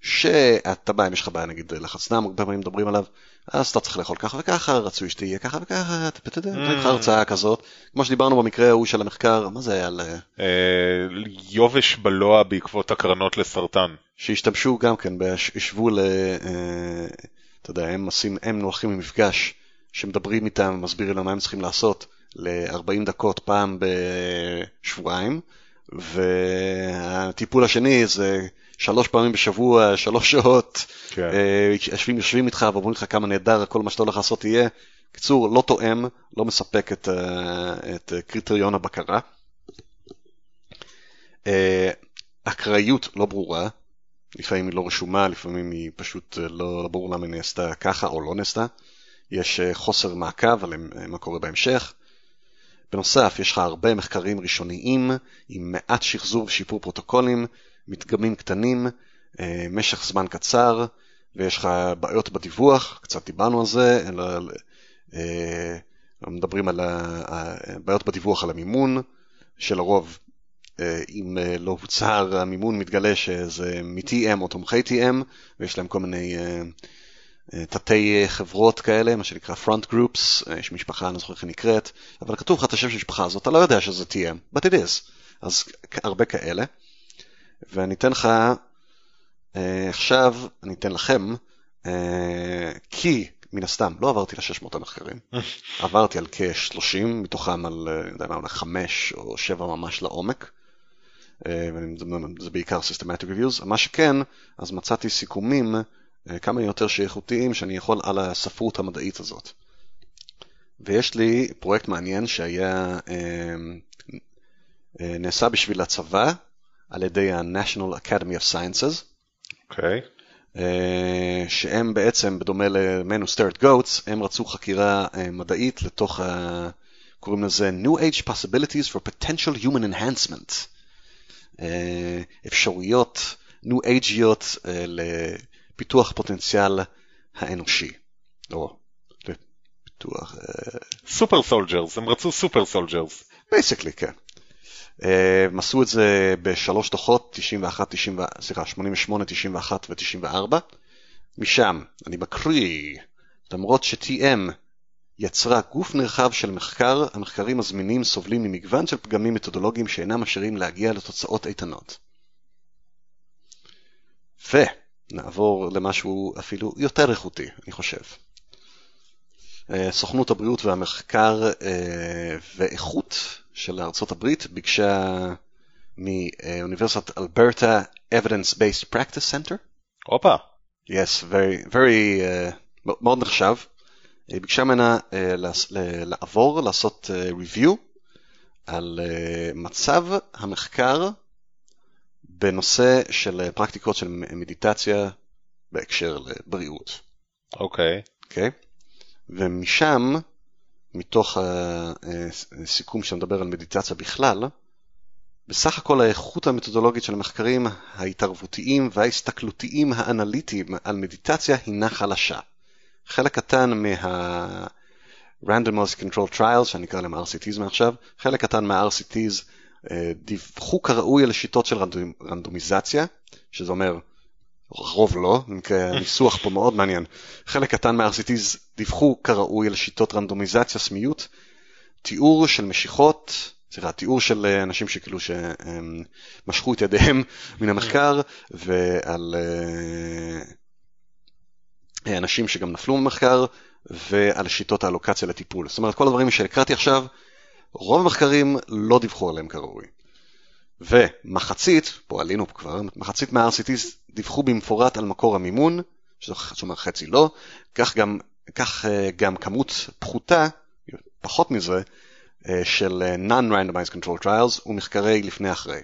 שאתה בא, אם יש לך בעיה נגיד לחץ דם, הרבה פעמים מדברים עליו, אז אתה צריך לאכול ככה וככה, רצוי שתהיה ככה וככה, אתה יודע, נותן לך הרצאה כזאת, כמו שדיברנו במקרה ההוא של המחקר, מה זה היה? אה, יובש בלוע בעקבות הקרנות לסרטן. שהשתמשו גם כן, השוו ל... אה, אתה יודע, הם עושים, הם הולכים למפגש, שמדברים איתם, מסבירים להם מה הם צריכים לעשות. ל-40 דקות פעם בשבועיים, והטיפול השני זה שלוש פעמים בשבוע, שלוש שעות, כן. אה, יושבים, יושבים איתך ואומרים לך כמה נהדר כל מה שאתה הולך לעשות יהיה. קיצור, לא תואם, לא מספק את, אה, את קריטריון הבקרה. אה, אקראיות לא ברורה, לפעמים היא לא רשומה, לפעמים היא פשוט לא, לא ברור למה היא נעשתה ככה או לא נעשתה. יש חוסר מעקב על מה קורה בהמשך. בנוסף, יש לך הרבה מחקרים ראשוניים עם מעט שחזור ושיפור פרוטוקולים, מדגמים קטנים, אה, משך זמן קצר, ויש לך בעיות בדיווח, קצת דיברנו על זה, אלא אה, מדברים על הבעיות בדיווח על המימון, שלרוב אה, אם לא הוצהר המימון מתגלה שזה מ-TM או תומכי TM, ויש להם כל מיני תתי חברות כאלה, מה שנקרא front groups, יש משפחה, אני לא זוכר איך היא נקראת, אבל כתוב לך את השם של המשפחה הזאת, אתה לא יודע שזה TM, but it is. אז הרבה כאלה. ואני אתן לך, אה, עכשיו אני אתן לכם, אה, כי מן הסתם, לא עברתי ל-600 המחקרים, עברתי על כ-30, מתוכם על, אה, אני יודע מה, 5 או 7 ממש לעומק. אה, זה בעיקר Systematic Reviews. מה שכן, אז מצאתי סיכומים אה, כמה יותר שאיכותיים שאני יכול על הספרות המדעית הזאת. ויש לי פרויקט מעניין שהיה, נעשה בשביל הצבא על ידי ה-National Academy of Sciences. אוקיי. Okay. אה, שהם בעצם, בדומה ל-Menu Start Goats, הם רצו חקירה אה, מדעית לתוך, ה... קוראים לזה New Age Possibilities for Potential Human Enhancement. אה, אפשרויות New Age יות לפיתוח פוטנציאל האנושי. או לפיתוח... super soldiers, הם רצו super soldiers. Basically, כן. הם עשו את זה בשלוש דוחות, 91, 90, סליחה, 88, 91 ו-94. משם, אני מקריא, למרות ש-TM יצרה גוף נרחב של מחקר, המחקרים הזמינים סובלים ממגוון של פגמים מתודולוגיים שאינם מאפשרים להגיע לתוצאות איתנות. ונעבור למשהו אפילו יותר איכותי, אני חושב. אה, סוכנות הבריאות והמחקר אה, ואיכות של ארצות הברית ביקשה מאוניברסיטת אלברטה Evidence Based Practice Center. הופה. Yes, very, very, uh, מאוד נחשב. היא ביקשה ממנה uh, לעבור, לעשות uh, review על uh, מצב המחקר בנושא של פרקטיקות של מדיטציה בהקשר לבריאות. אוקיי. Okay. אוקיי? Okay? ומשם מתוך הסיכום שמדבר על מדיטציה בכלל, בסך הכל האיכות המתודולוגית של המחקרים ההתערבותיים וההסתכלותיים האנליטיים על מדיטציה הינה חלשה. חלק קטן מה... Randomized Control Trials, שאני אקרא להם RCTs מעכשיו, חלק קטן מה-RCTs אה, דיווחו כראוי על שיטות של רנדומיזציה, שזה אומר רוב לא, הניסוח פה מאוד מעניין. חלק קטן מה-RCTs דיווחו כראוי על שיטות רנדומיזציה סמיות, תיאור של משיכות, סליחה, תיאור של אה, אנשים שכאילו שמשכו את ידיהם מן המחקר, ועל אה, אה, אנשים שגם נפלו במחקר, ועל שיטות האלוקציה לטיפול. זאת אומרת, כל הדברים שהקראתי עכשיו, רוב המחקרים לא דיווחו עליהם כראוי. ומחצית, פה עלינו כבר, מחצית מה-RCTs דיווחו במפורט על מקור המימון, שזה אומר חצי לא, כך גם, כך אה, גם כמות פחותה, פחות מזה, אה, של אה, Non-Randomized Control Trials ומחקרי לפני אחרי.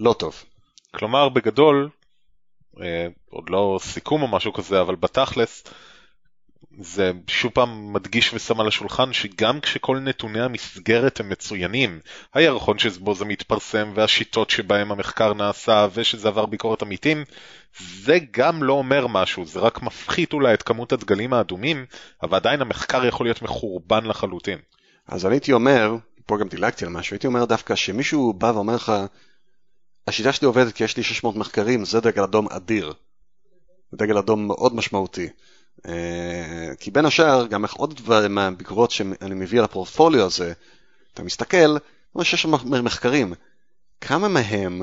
לא טוב. כלומר, בגדול, עוד לא סיכום או משהו כזה, אבל בתכלס, זה שוב פעם מדגיש ושם על השולחן שגם כשכל נתוני המסגרת הם מצוינים, הירחון שבו זה מתפרסם והשיטות שבהם המחקר נעשה ושזה עבר ביקורת עמיתים, זה גם לא אומר משהו, זה רק מפחית אולי את כמות הדגלים האדומים, אבל עדיין המחקר יכול להיות מחורבן לחלוטין. אז אני הייתי אומר, פה גם דילגתי על משהו, הייתי אומר דווקא שמישהו בא ואומר לך, השיטה שלי עובדת כי יש לי 600 מחקרים, זה דגל אדום אדיר. דגל אדום מאוד משמעותי. כי בין השאר, גם עוד דברים מהביקורות שאני מביא על הפורטפוליו הזה, אתה מסתכל, יש שם מחקרים, כמה מהם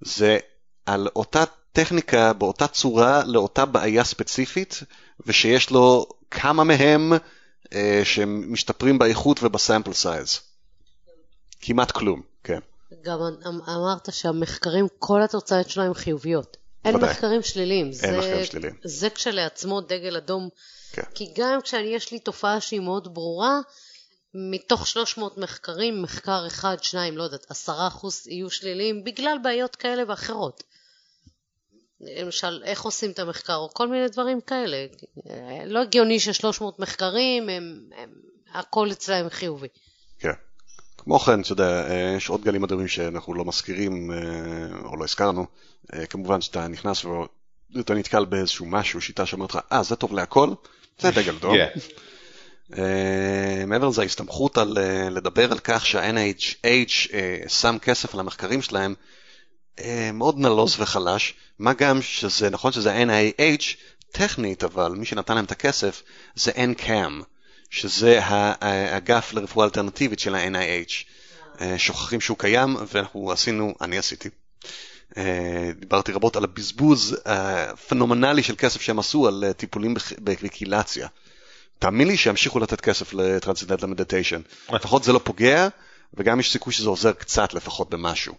זה על אותה טכניקה באותה צורה לאותה בעיה ספציפית, ושיש לו כמה מהם אה, שמשתפרים באיכות ובסמפל סייז. כמעט כלום, כן. גם אמ-, אמרת שהמחקרים, כל התוצאות שלהם חיוביות. אין ודאי. מחקרים שליליים. אין זה, מחקרים שליליים. זה כשלעצמו דגל אדום. כן. כי גם כשיש לי תופעה שהיא מאוד ברורה, מתוך 300 מחקרים, מחקר אחד, שניים, לא יודעת, עשרה אחוז יהיו שליליים בגלל בעיות כאלה ואחרות. למשל, איך עושים את המחקר, או כל מיני דברים כאלה. לא הגיוני ש-300 מחקרים, הם, הם, הכל אצלהם חיובי. כן. כמו כן, אתה יודע, אה, יש עוד גלים אדומים שאנחנו לא מזכירים אה, או לא הזכרנו. אה, כמובן שאתה נכנס ואתה נתקל באיזשהו משהו, שיטה שאומרת לך, אה, זה טוב להכל? זה דגל דום. מעבר לזה, ההסתמכות על לדבר על כך שה-NIH שם כסף על המחקרים שלהם, מאוד נלוז וחלש, מה גם שזה, נכון שזה NIH טכנית, אבל מי שנתן להם את הכסף זה NCAM, שזה האגף לרפואה אלטרנטיבית של ה-NIH. אה, שוכחים שהוא קיים, ואנחנו עשינו, אני עשיתי, דיברתי רבות על הבזבוז הפנומנלי של כסף שהם עשו על טיפולים בקהילציה. תאמין לי שימשיכו לתת כסף ל Transcendental Meditation. לפחות זה לא פוגע, וגם יש סיכוי שזה עוזר קצת לפחות במשהו.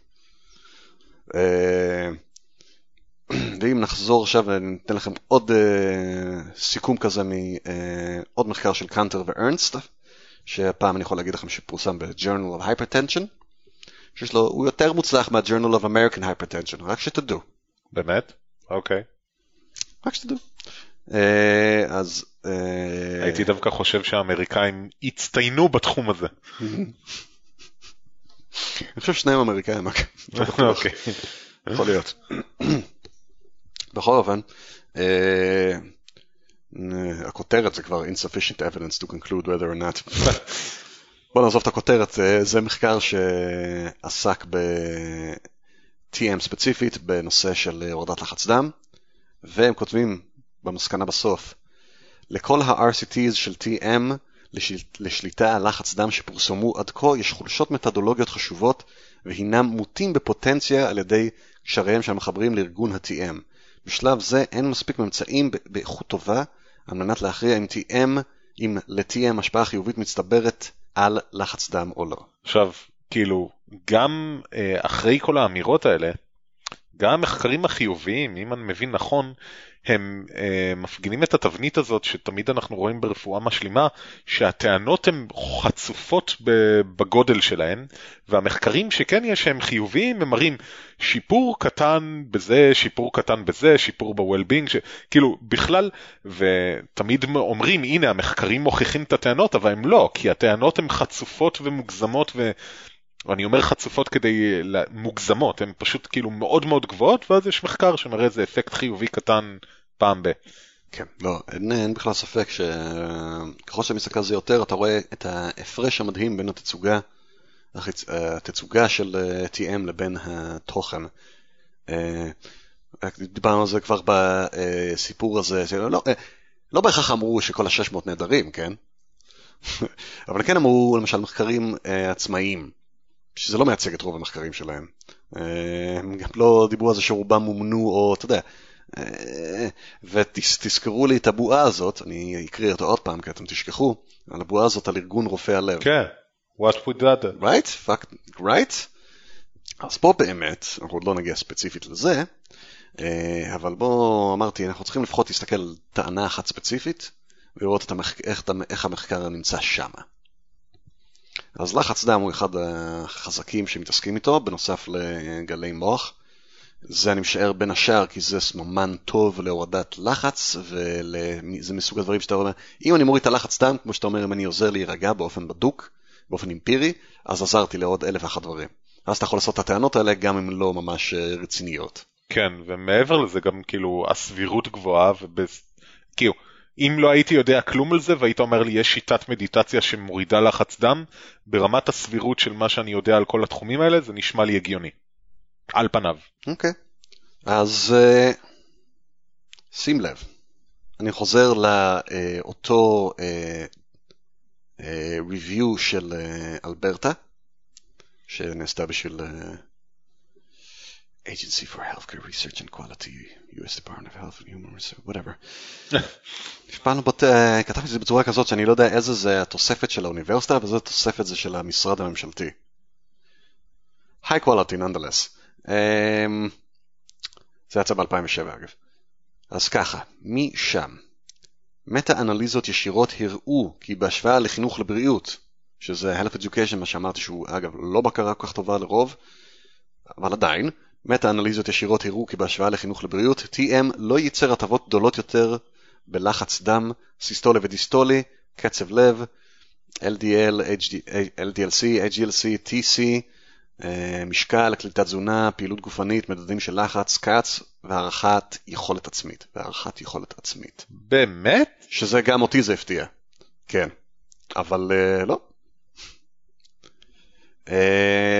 ואם נחזור עכשיו וניתן לכם עוד אה, סיכום כזה מעוד אה, מחקר של קאנטר וארנסט, שהפעם אני יכול להגיד לכם שפורסם ב-Journal of Hypertension, שיש לו, הוא יותר מוצלח מה-Journal of American Hypertension, רק שתדעו. באמת? אוקיי. רק שתדעו. Uh, אז... Uh, הייתי דווקא חושב שהאמריקאים הצטיינו בתחום הזה. אני חושב ששניהם אמריקאים, אוקיי. יכול להיות. בכל אופן, אה, הכותרת זה כבר insufficient evidence to conclude whether or not. בוא נעזוב את הכותרת, אה, זה מחקר שעסק ב-TM ספציפית בנושא של הורדת לחץ דם, והם כותבים במסקנה בסוף, לכל ה-RCTs של TM לשליטה על לחץ דם שפורסמו עד כה יש חולשות מתודולוגיות חשובות והינם מוטים בפוטנציה על ידי קשריהם של המחברים לארגון ה-TM. בשלב זה אין מספיק ממצאים באיכות טובה על מנת להכריע אם TM, אם ל-TM השפעה חיובית מצטברת על לחץ דם או לא. עכשיו, כאילו, גם אה, אחרי כל האמירות האלה, גם המחקרים החיוביים, אם אני מבין נכון, הם אה, מפגינים את התבנית הזאת שתמיד אנחנו רואים ברפואה משלימה, שהטענות הן חצופות בגודל שלהן, והמחקרים שכן יש שהם חיוביים, הם מראים שיפור קטן בזה, שיפור קטן בזה, שיפור ב-well-being, כאילו בכלל, ותמיד אומרים, הנה המחקרים מוכיחים את הטענות, אבל הם לא, כי הטענות הן חצופות ומוגזמות ו... אני אומר חצופות כדי מוגזמות, הן פשוט כאילו מאוד מאוד גבוהות, ואז יש מחקר שמראה איזה אפקט חיובי קטן פעם ב... כן, לא, אין, אין בכלל ספק שככל שאתה מסתכל על זה יותר, אתה רואה את ההפרש המדהים בין התצוגה, התצוגה של אה, TM לבין התוכן. אה, דיברנו על זה כבר בסיפור הזה, לא, אה, לא בהכרח אמרו שכל ה-600 נהדרים, כן? אבל כן אמרו למשל מחקרים עצמאיים. שזה לא מייצג את רוב המחקרים שלהם. אה, הם גם לא דיברו על זה שרובם מומנו, או אתה יודע. אה, ותזכרו לי את הבועה הזאת, אני אקריא אותה עוד פעם כי אתם תשכחו, על הבועה הזאת על ארגון רופאי הלב. כן, what would that? right, fact, right. אז פה באמת, אנחנו עוד לא נגיע ספציפית לזה, אה, אבל בוא, אמרתי, אנחנו צריכים לפחות להסתכל על טענה אחת ספציפית, ולראות המח... איך, איך המחקר נמצא שמה. אז לחץ דם הוא אחד החזקים שמתעסקים איתו, בנוסף לגלי מוח. זה אני משער בין השאר כי זה סממן טוב להורדת לחץ, וזה מסוג הדברים שאתה אומר, אם אני מוריד את הלחץ דם, כמו שאתה אומר, אם אני עוזר להירגע באופן בדוק, באופן אמפירי, אז עזרתי לעוד אלף ואחת דברים. אז אתה יכול לעשות את הטענות האלה גם אם לא ממש אה, רציניות. כן, ומעבר לזה גם כאילו הסבירות גבוהה, וכאילו, אם לא הייתי יודע כלום על זה והיית אומר לי יש שיטת מדיטציה שמורידה לחץ דם, ברמת הסבירות של מה שאני יודע על כל התחומים האלה זה נשמע לי הגיוני. על פניו. אוקיי. Okay. אז uh, שים לב, אני חוזר לאותו uh, uh, review של אלברטה, שנעשתה בשביל Agency for Healthcare Research and Quality, U.S. Department of Health and Human Research, whatever. פעם בת... כתבתי את זה בצורה כזאת שאני לא יודע איזה זה התוספת של האוניברסיטה ואיזה תוספת זה של המשרד הממשלתי. High quality nonetheless. Um, זה יצא ב-2007 אגב. אז ככה, משם. מטה-אנליזות ישירות הראו כי בהשוואה לחינוך לבריאות, שזה Health Education, מה שאמרתי שהוא אגב לא בקרה כל כך טובה לרוב, אבל עדיין, מטה-אנליזות ישירות הראו כי בהשוואה לחינוך לבריאות, TM לא ייצר הטבות גדולות יותר בלחץ דם, סיסטולי ודיסטולי, קצב לב, LDL, HD, LDLC, HGLC, TC, משקל, קליטת תזונה, פעילות גופנית, מדדים של לחץ, קאץ והערכת יכולת עצמית. והערכת יכולת עצמית. באמת? שזה גם אותי זה הפתיע. כן. אבל uh, לא, אה,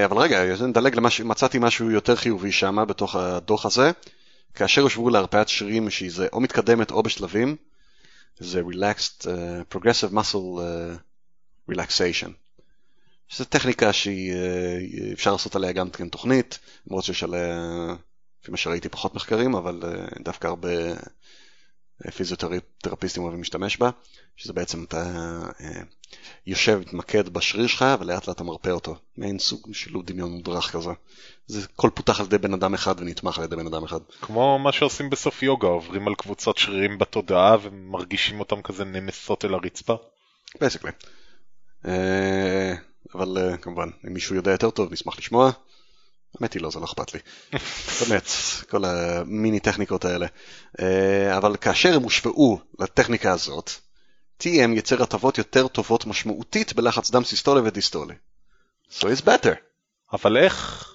אבל רגע, נדלג למשהו, מצאתי משהו יותר חיובי שם בתוך הדוח הזה. כאשר יושבו להרפאת שרירים שהיא זה או מתקדמת או בשלבים, זה relaxed, uh, progressive muscle uh, relaxation. שזו טכניקה שאפשר uh, לעשות עליה גם כן תוכנית, למרות שיש עליה לפי מה שראיתי פחות מחקרים, אבל דווקא הרבה פיזיותרפיסטים אוהבים להשתמש בה, שזה בעצם אתה אה, יושב, מתמקד בשריר שלך ולאט לאט אתה מרפא אותו, מעין סוג של דמיון מודרך כזה. זה הכל פותח על ידי בן אדם אחד ונתמך על ידי בן אדם אחד. כמו מה שעושים בסוף יוגה, עוברים על קבוצות שרירים בתודעה ומרגישים אותם כזה נמסות אל הרצפה. בייסקלי. אה, אבל אה, כמובן, אם מישהו יודע יותר טוב נשמח לשמוע. האמת היא לא, זה לא אכפת לי. באמת, כל המיני טכניקות האלה. אה, אבל כאשר הם הושפעו לטכניקה הזאת, TM יצר הטבות יותר טובות משמעותית בלחץ דם סיסטולי ודיסטולי. So it's better. אבל איך?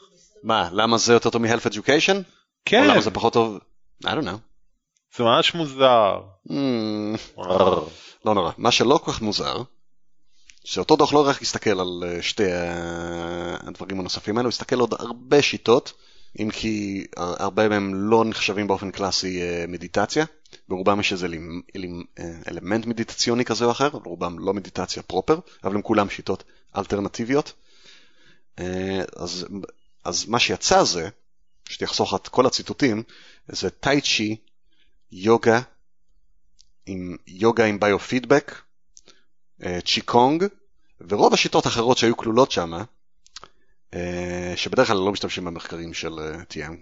מה, למה זה יותר טוב מ-Health Education? כן. או למה זה פחות טוב? I don't know. זה ממש מוזר. Mm, לא נורא. מה שלא כל כך מוזר, שאותו דוח לא רק הסתכל על אה, שתי הדברים הנוספים האלו, הוא הסתכל עוד הרבה שיטות, אם כי הרבה מהם לא נחשבים באופן קלאסי אה, מדיטציה, ברובם יש איזה אה, אלמנט מדיטציוני כזה או אחר, ברובם לא מדיטציה פרופר, אבל הם כולם שיטות אלטרנטיביות. אז, אז מה שיצא זה, שתחסוך את כל הציטוטים, זה טאי צ'י, יוגה, עם יוגה עם ביו-פידבק, אה, צ'יקונג, ורוב השיטות האחרות שהיו כלולות שם, אה, שבדרך כלל לא משתמשים במחקרים של אה, TM,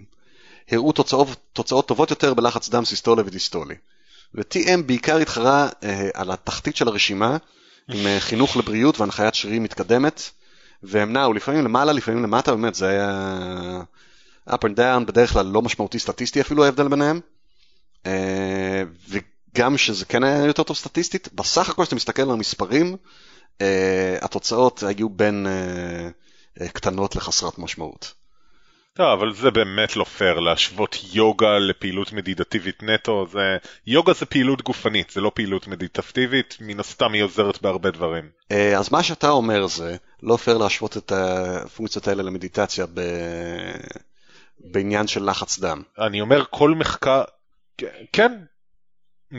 הראו תוצאות, תוצאות טובות יותר בלחץ דם סיסטולי ודיסטולי. ו-TM בעיקר התחרה על התחתית של הרשימה, עם חינוך לבריאות והנחיית שרירים מתקדמת, והם נעו לפעמים למעלה, לפעמים למטה, באמת זה היה up and down, בדרך כלל לא משמעותי סטטיסטי אפילו ההבדל ביניהם. גם שזה כן היה יותר טוב סטטיסטית, בסך הכל כשאתה מסתכל על המספרים, uh, התוצאות היו בין uh, קטנות לחסרת משמעות. לא, אבל זה באמת לא פייר להשוות יוגה לפעילות מדיטטיבית נטו, זה... יוגה זה פעילות גופנית, זה לא פעילות מדיטטיבית, מן הסתם היא עוזרת בהרבה דברים. אז מה שאתה אומר זה, לא פייר להשוות את הפונקציות האלה למדיטציה ב... בעניין של לחץ דם. אני אומר כל מחקר, כן,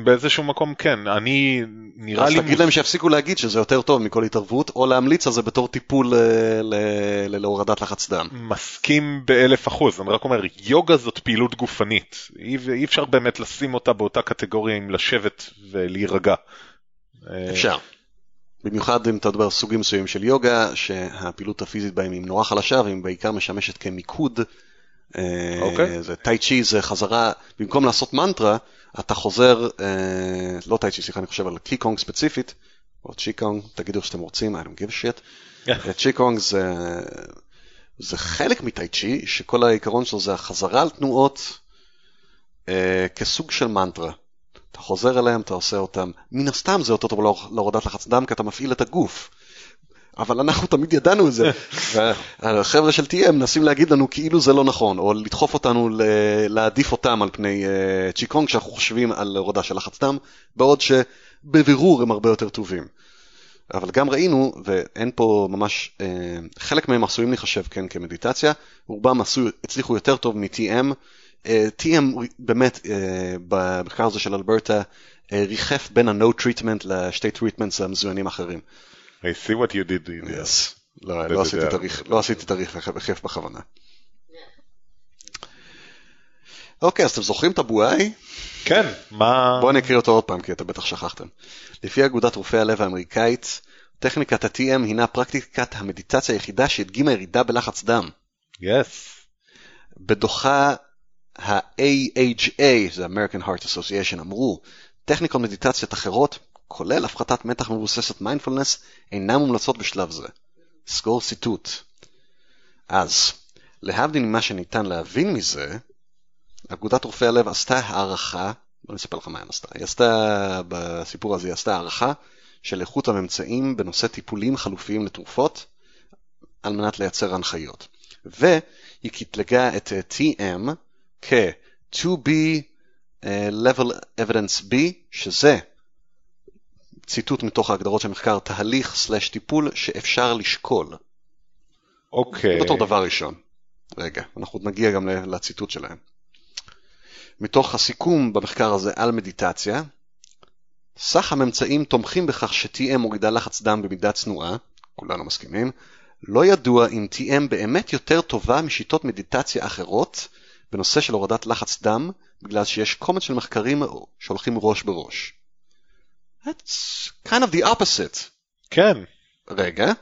באיזשהו מקום כן, אני נראה אז לי... אז תגיד להם שיפסיקו להגיד שזה יותר טוב מכל התערבות, או להמליץ על זה בתור טיפול אה, להורדת לחץ דם. מסכים באלף אחוז, אני רק אומר, יוגה זאת פעילות גופנית, אי, אי אפשר באמת לשים אותה באותה קטגוריה עם לשבת ולהירגע. אה, אפשר. במיוחד אם אתה מדבר על סוגים מסוימים של יוגה, שהפעילות הפיזית בהם היא נורא חלשה והיא בעיקר משמשת כמיקוד. אה, אוקיי. זה טאי צ'י זה חזרה, במקום לעשות מנטרה, אתה חוזר, אה, לא טייצ'י, סליחה, אני חושב על קי קונג ספציפית, או צ'י קונג, תגידו שאתם רוצים, I don't give a shit. Yeah. צ'י קונג זה, זה חלק מטייצ'י, שכל העיקרון שלו זה החזרה על תנועות אה, כסוג של מנטרה. אתה חוזר אליהם, אתה עושה אותם, מן הסתם זה אותו טוב להורדת לחץ דם, כי אתה מפעיל את הגוף. אבל אנחנו תמיד ידענו את זה. והחבר'ה של TM מנסים להגיד לנו כאילו זה לא נכון, או לדחוף אותנו להעדיף אותם על פני uh, צ'יקונג כשאנחנו חושבים על הורדה של לחץ דם, בעוד שבבירור הם הרבה יותר טובים. אבל גם ראינו, ואין פה ממש, uh, חלק מהם עשויים להיחשב כן כמדיטציה, רובם עשו, הצליחו יותר טוב מ-TM. Uh, TM באמת, uh, במחקר הזה של אלברטה, uh, ריחף בין ה-No treatment לשתי treatments המזוינים האחרים. I see what you did. in Yes. לא, לא עשיתי תאריך, לא עשיתי תאריך בכיף בכוונה. אוקיי, אז אתם זוכרים את הבועאי? כן, מה... בואו אני אקריא אותו עוד פעם, כי אתם בטח שכחתם. לפי אגודת רופאי הלב האמריקאית, טכניקת ה-TM הינה פרקטיקת המדיטציה היחידה שהדגימה ירידה בלחץ דם. יס. בדוחה ה-AHA, זה American Heart Association, אמרו, טכניקות מדיטציות אחרות כולל הפחתת מתח מבוססת מיינדפולנס, אינם מומלצות בשלב זה. סגור ציטוט. אז, להבדיל ממה שניתן להבין מזה, אגודת רופאי הלב עשתה הערכה, בוא נספר לך מה היא עשתה, היא עשתה, בסיפור הזה היא עשתה הערכה של איכות הממצאים בנושא טיפולים חלופיים לתרופות, על מנת לייצר הנחיות. והיא קטלגה את TM כ-to be uh, level evidence B, שזה ציטוט מתוך ההגדרות של מחקר, תהליך סלש טיפול שאפשר לשקול. אוקיי. Okay. בתור דבר ראשון. רגע, אנחנו נגיע גם לציטוט שלהם. מתוך הסיכום במחקר הזה על מדיטציה, סך הממצאים תומכים בכך ש-TM מורידה לחץ דם במידה צנועה, כולנו מסכימים, לא ידוע אם TM באמת יותר טובה משיטות מדיטציה אחרות בנושא של הורדת לחץ דם, בגלל שיש קומץ של מחקרים שהולכים ראש בראש. That's kind of the opposite. כן. רגע.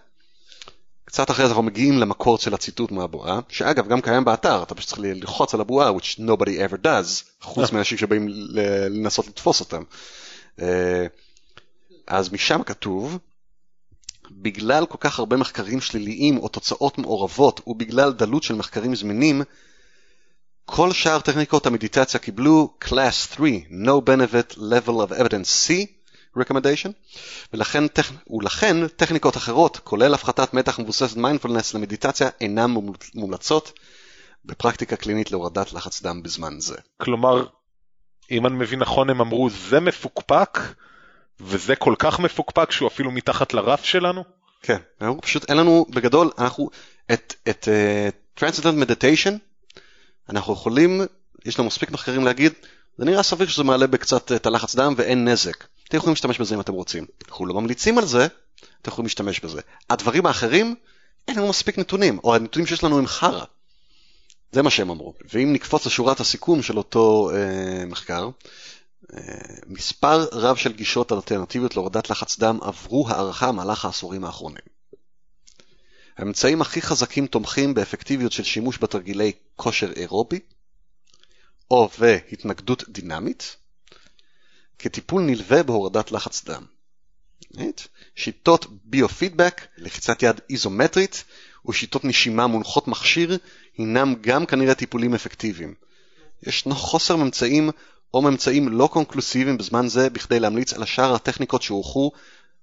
קצת אחרי זה אנחנו מגיעים למקור של הציטוט מהבועה, שאגב גם קיים באתר, אתה פשוט צריך ללחוץ על הבועה, which nobody ever does, חוץ מאנשים שבאים לנסות לתפוס אותם. אה, אז משם כתוב, בגלל כל כך הרבה מחקרים שליליים או תוצאות מעורבות ובגלל דלות של מחקרים זמינים, כל שאר טכניקות המדיטציה קיבלו Class 3, No Benefit Level of Evidence C recommendation, ולכן, טכ... ולכן טכניקות אחרות, כולל הפחתת מתח מבוססת מיינדפולנס למדיטציה, אינן מומלצות בפרקטיקה קלינית להורדת לחץ דם בזמן זה. כלומר, אם אני מבין נכון, הם אמרו זה מפוקפק, וזה כל כך מפוקפק שהוא אפילו מתחת לרף שלנו? כן, פשוט אין לנו, בגדול, אנחנו, את, את uh, Transcendental Meditation, אנחנו יכולים, יש לנו מספיק מחקרים להגיד, זה נראה סביר שזה מעלה בקצת את הלחץ דם ואין נזק. אתם יכולים להשתמש בזה אם אתם רוצים. אנחנו לא ממליצים על זה, אתם יכולים להשתמש בזה. הדברים האחרים, אין לנו מספיק נתונים, או הנתונים שיש לנו הם חרא. זה מה שהם אמרו. ואם נקפוץ לשורת הסיכום של אותו אה, מחקר, אה, מספר רב של גישות אלטרנטיביות להורדת לחץ דם עברו הערכה במהלך העשורים האחרונים. האמצעים הכי חזקים תומכים באפקטיביות של שימוש בתרגילי כושר אירובי, או והתנגדות דינמית, כטיפול נלווה בהורדת לחץ דם. שיטות ביו-פידבק, לחיצת יד איזומטרית ושיטות נשימה מונחות מכשיר הינם גם כנראה טיפולים אפקטיביים. ישנו חוסר ממצאים או ממצאים לא קונקלוסיביים בזמן זה בכדי להמליץ על השאר הטכניקות שהוכחו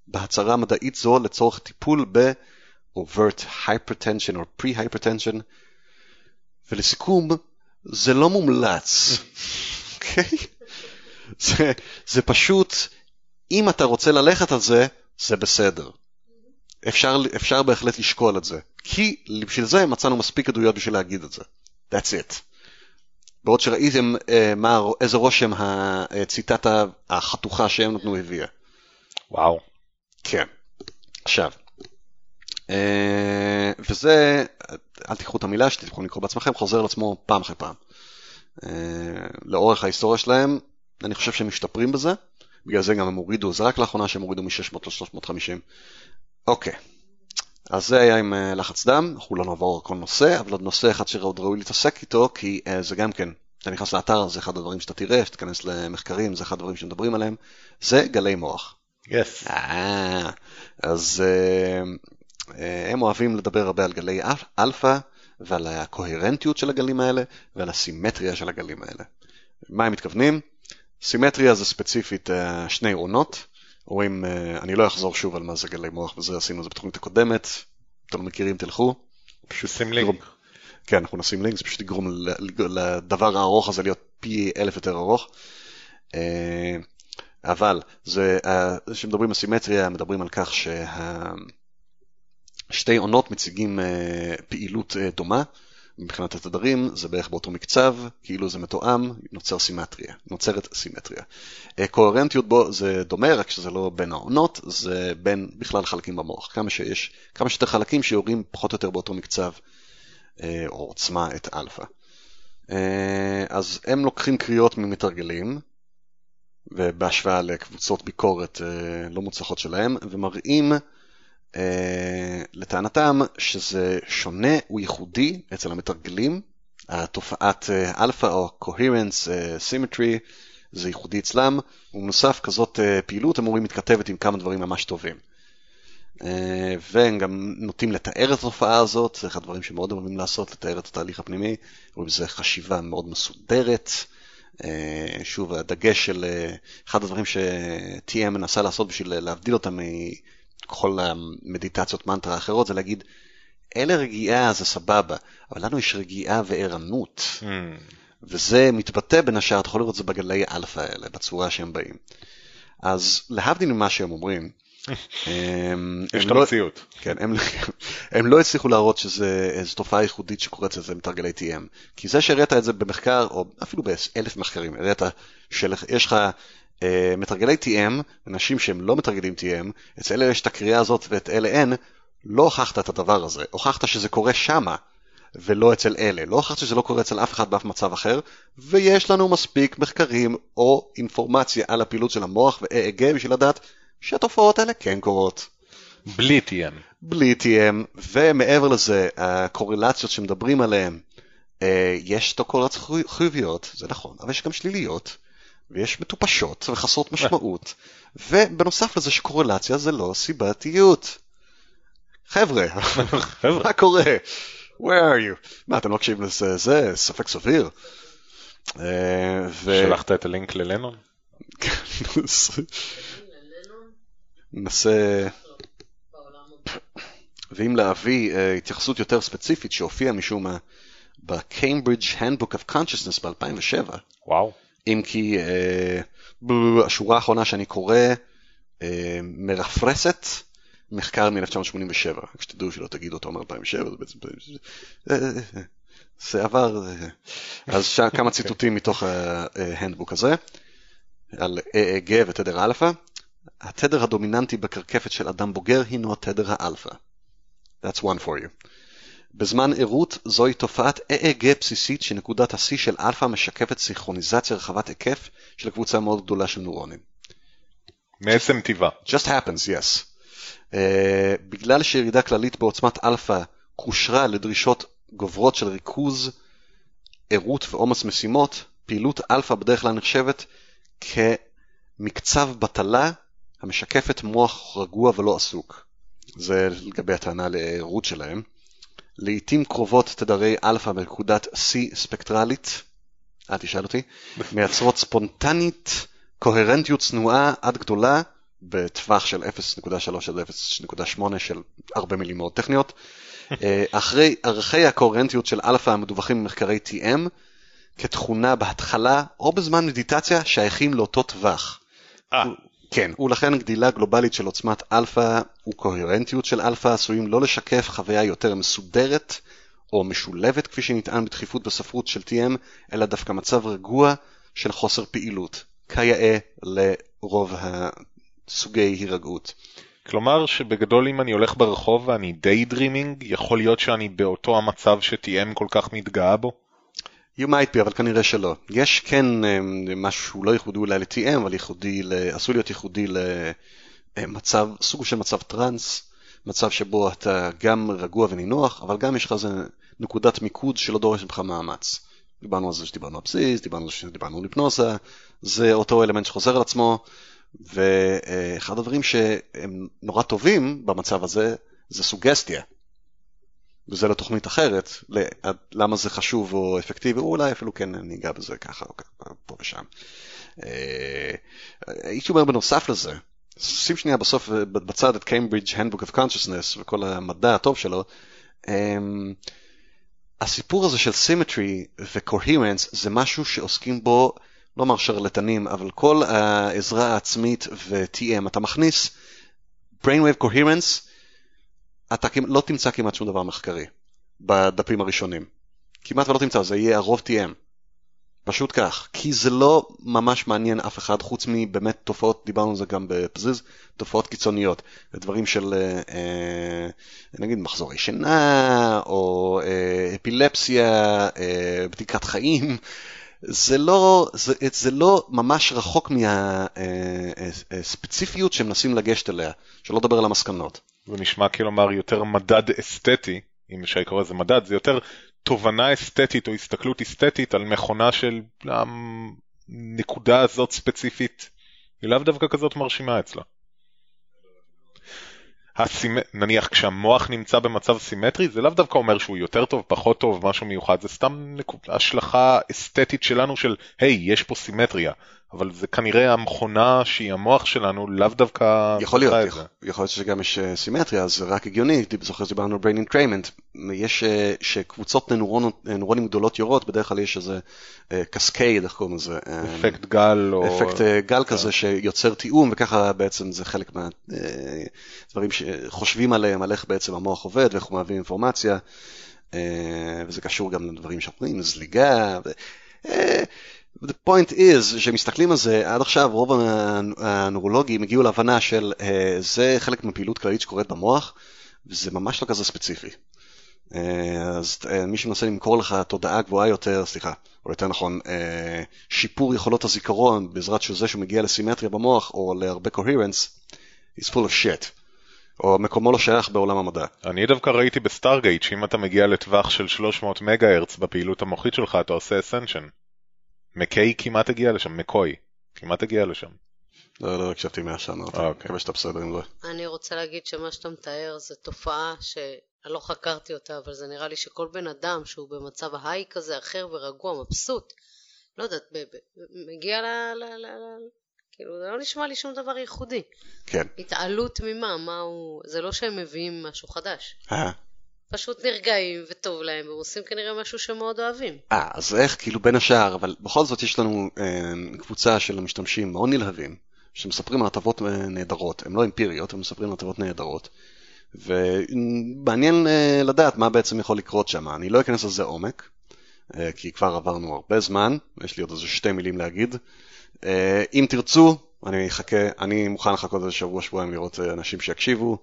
בהצהרה מדעית זו לצורך טיפול ב-overt hypertension או pre-hypertension. ולסיכום, זה לא מומלץ, אוקיי? okay? זה, זה פשוט, אם אתה רוצה ללכת על זה, זה בסדר. אפשר, אפשר בהחלט לשקול את זה. כי בשביל זה מצאנו מספיק עדויות בשביל להגיד את זה. That's it. בעוד שראיתם uh, מה, איזה רושם הציטטה החתוכה שהם נתנו הביאה. וואו. כן. עכשיו, uh, וזה, אל תיקחו את המילה שתלכו לקרוא בעצמכם, חוזר על עצמו פעם אחרי פעם. Uh, לאורך ההיסטוריה שלהם, אני חושב שהם משתפרים בזה, בגלל זה גם הם הורידו, זה רק לאחרונה שהם הורידו מ-600 ל-350. אוקיי, אז זה היה עם אה, לחץ דם, אנחנו לא נעבור על כל נושא, אבל עוד נושא אחד שעוד ראוי להתעסק איתו, כי אה, זה גם כן, אתה נכנס לאתר, זה אחד הדברים שאתה תראה, שתיכנס למחקרים, זה אחד הדברים שמדברים עליהם, זה גלי מוח. Yes. אה, אז אה, אה, הם אוהבים לדבר הרבה על גלי אלפא, ועל הקוהרנטיות של הגלים האלה, ועל הסימטריה של הגלים האלה. מה הם מתכוונים? סימטריה זה ספציפית uh, שני עונות, רואים, uh, אני לא אחזור שוב על מה זה גלי מוח וזה, עשינו את זה בתוכנית הקודמת, אתם לא מכירים תלכו. פשוט שים לינק. כן, אנחנו נשים לינק, זה פשוט יגרום לדבר הארוך הזה להיות פי אלף יותר ארוך. Uh, אבל כשמדברים על סימטריה, מדברים על כך ששתי אונות מציגים פעילות דומה. מבחינת התדרים זה בערך באותו מקצב, כאילו זה מתואם, נוצר סימטריה, נוצרת סימטריה. אה, קוהרנטיות בו זה דומה, רק שזה לא בין האונות, זה בין בכלל חלקים במוח. כמה שיש, כמה שיותר חלקים שיורים פחות או יותר באותו מקצב אה, או עוצמה את אלפא. אה, אז הם לוקחים קריאות ממתרגלים, ובהשוואה לקבוצות ביקורת לא מוצלחות שלהם, ומראים לטענתם שזה שונה וייחודי אצל המתרגלים, התופעת אה, אלפא או coherence אה, symmetry זה ייחודי אצלם, ובנוסף כזאת פעילות הם אומרים מתכתבת עם כמה דברים ממש טובים. והם גם נוטים לתאר את התופעה הזאת, זה אחד הדברים שמאוד אוהבים לעשות, לתאר את התהליך הפנימי, רואים בזה חשיבה מאוד מסודרת. שוב, הדגש של אחד הדברים ש-TM מנסה לעשות בשביל להבדיל אותם מכל המדיטציות מנטרה האחרות זה להגיד, אלה רגיעה זה סבבה, אבל לנו יש רגיעה וערנות. ממ. וזה מתבטא בין השאר, אתה יכול לראות את זה בגלי אלפא האלה, בצורה שהם באים. אז להבדיל ממה שהם אומרים, הם, יש את לא- המציאות. כן, הם, הם לא הצליחו להראות שזו תופעה ייחודית שקורית אצל מתרגלי TM. כי זה שהראית את זה במחקר, או אפילו באלף מחקרים, הראית שיש לך מתרגלי TM, אנשים שהם לא מתרגלים TM, אצל אלה יש את הקריאה הזאת ואת אלה אין, לא הוכחת את הדבר הזה, הוכחת שזה קורה שמה, ולא אצל אלה. לא הוכחתי שזה לא קורה אצל אף אחד באף מצב אחר, ויש לנו מספיק מחקרים או אינפורמציה על הפעילות של המוח ו-EEG בשביל לדעת שהתופעות האלה כן קורות. בלי TM. בלי TM, ומעבר לזה, הקורלציות שמדברים עליהן, אה, יש תוקולת חיוביות, זה נכון, אבל יש גם שליליות, ויש מטופשות וחסרות משמעות, ובנוסף לזה שקורלציה זה לא סיבתיות. חבר'ה, מה קורה? where are you? מה, אתם לא מקשיבים לזה? זה ספק סביר. אה, שלחת את הלינק ללנון? ננסה... ואם להביא uh, התייחסות יותר ספציפית שהופיעה משום מה ב-Cambridge Handbook of Consciousness ב-2007. וואו. אם כי uh, השורה האחרונה שאני קורא uh, מרפרסת מחקר מ-1987, רק שתדעו שלא תגידו אותו מ-2007, זה בעצם... זה עבר... אז שם כמה ציטוטים מתוך ההנדבוק הזה, על EEG ותדר אלפא. התדר הדומיננטי בקרקפת של אדם בוגר הינו התדר האלפא. That's one for you. בזמן ערות זוהי תופעת EEG בסיסית שנקודת השיא של אלפא משקפת סינכרוניזציה רחבת היקף של קבוצה מאוד גדולה של נוירונים. מעצם טבעה. Just happens, yes. אה, בגלל שירידה כללית בעוצמת אלפא קושרה לדרישות גוברות של ריכוז, ערות ועומס משימות, פעילות אלפא בדרך כלל נחשבת כמקצב בטלה המשקפת מוח רגוע ולא עסוק. זה לגבי הטענה לערות שלהם. לעיתים קרובות תדרי אלפא בנקודת C ספקטרלית, אל תשאל אותי, מייצרות ספונטנית קוהרנטיות צנועה עד גדולה בטווח של 0.3 עד 0.8 של הרבה מילים מאוד טכניות. אה, הרי ערכי הקוהרנטיות של אלפא המדווחים במחקרי TM כתכונה בהתחלה או בזמן מדיטציה שייכים לאותו טווח. כן, ולכן גדילה גלובלית של עוצמת אלפא וקוהרנטיות של אלפא עשויים לא לשקף חוויה יותר מסודרת או משולבת כפי שנטען בדחיפות בספרות של TM, אלא דווקא מצב רגוע של חוסר פעילות, כיאה לרוב הסוגי הירגעות. כלומר שבגדול אם אני הולך ברחוב ואני daydreaming, יכול להיות שאני באותו המצב ש-TM כל כך מתגאה בו? You might be, אבל כנראה שלא. יש כן אה, משהו שהוא לא ייחודי אולי ל-TM, אבל ייחודי, עשוי להיות ייחודי למצב, סוג של מצב טראנס, מצב שבו אתה גם רגוע ונינוח, אבל גם יש לך איזה נקודת מיקוד שלא דורש ממך מאמץ. דיברנו על זה שדיברנו על בסיס, דיברנו על זה שדיברנו על היפנוזה, זה אותו אלמנט שחוזר על עצמו, ואחד הדברים שהם נורא טובים במצב הזה זה סוגסטיה. וזה לתוכנית אחרת, למה זה חשוב או אפקטיבי, או אולי אפילו כן ניגע בזה ככה או ככה, פה ושם. אה, הייתי אומר בנוסף לזה, שים שנייה בסוף בצד את Cambridge Handbook of Consciousness וכל המדע הטוב שלו, אמ, הסיפור הזה של סימטרי ו-coherence זה משהו שעוסקים בו, לא אומר שרלטנים, אבל כל העזרה העצמית ו-TM, אתה מכניס brainwave coherence, אתה לא תמצא כמעט שום דבר מחקרי בדפים הראשונים. כמעט ולא תמצא, זה יהיה הרוב TM. פשוט כך, כי זה לא ממש מעניין אף אחד חוץ מבאמת תופעות, דיברנו על זה גם בפזיז, תופעות קיצוניות, דברים של אה, אה, נגיד מחזורי שינה, או אה, אפילפסיה, אה, בדיקת חיים, זה לא, זה, זה לא ממש רחוק מהספציפיות אה, אה, שמנסים לגשת אליה, שלא לדבר על המסקנות. זה נשמע כלומר יותר מדד אסתטי, אם אפשר לקרוא לזה מדד, זה יותר תובנה אסתטית או הסתכלות אסתטית על מכונה של הנקודה הזאת ספציפית, היא לאו דווקא כזאת מרשימה אצלה. הסימ... נניח כשהמוח נמצא במצב סימטרי זה לאו דווקא אומר שהוא יותר טוב, פחות טוב, משהו מיוחד, זה סתם נקוד... השלכה אסתטית שלנו של היי, hey, יש פה סימטריה. אבל זה כנראה המכונה שהיא המוח שלנו, לאו דווקא... יכול להיות, יכול, יכול להיות שגם יש אה, סימטריה, אז זה רק הגיוני, זוכר שדיברנו על brain entrainment, יש אה, שקבוצות נוירון, נוירונים גדולות יורות, בדרך כלל יש איזה קסקייד, אה, איך קוראים לזה? אפקט גל או... אפקט גל כזה שיוצר תיאום, וככה בעצם זה חלק מהדברים שחושבים עליהם, על איך בעצם המוח עובד ואיך הוא מעביר אינפורמציה, וזה קשור גם לדברים שאומרים, זליגה. The point is שמסתכלים על זה, עד עכשיו רוב הנורולוגים הגיעו להבנה של אה, זה חלק מפעילות כללית שקורית במוח, וזה ממש לא כזה ספציפי. אז מי שמנסה למכור לך תודעה גבוהה יותר, סליחה, או יותר נכון, שיפור יכולות הזיכרון בעזרת זה שהוא מגיע לסימטריה במוח או להרבה coherence, he's full of shit. או מקומו לא שייך בעולם המדע. אני דווקא ראיתי ב Stargate שאם אתה מגיע לטווח של 300 מגה הרץ בפעילות המוחית שלך אתה עושה ascension. מקיי כמעט הגיע לשם, מקוי, כמעט הגיע לשם. לא, לא הקשבתי מהשנה, אני אוקיי. מקווה שאתה בסדר עם זה. אני רוצה להגיד שמה שאתה מתאר זה תופעה שאני לא חקרתי אותה, אבל זה נראה לי שכל בן אדם שהוא במצב ההיי כזה אחר ורגוע, מבסוט, לא יודעת, מגיע ל... כאילו זה לא נשמע לי שום דבר ייחודי. כן. התעלות ממה? מה הוא... זה לא שהם מביאים משהו חדש. פשוט נרגעים וטוב להם, והם עושים כנראה משהו שמאוד אוהבים. אה, אז איך, כאילו בין השאר, אבל בכל זאת יש לנו אה, קבוצה של משתמשים מאוד נלהבים, שמספרים על הטבות אה, נהדרות, הן לא אמפיריות, הם מספרים על הטבות נהדרות, ומעניין אה, לדעת מה בעצם יכול לקרות שם. אני לא אכנס לזה עומק, אה, כי כבר עברנו הרבה זמן, יש לי עוד איזה שתי מילים להגיד. אה, אם תרצו, אני אחכה, אני מוכן לחכות איזה שבוע, שבועיים לראות אה, אנשים שיקשיבו.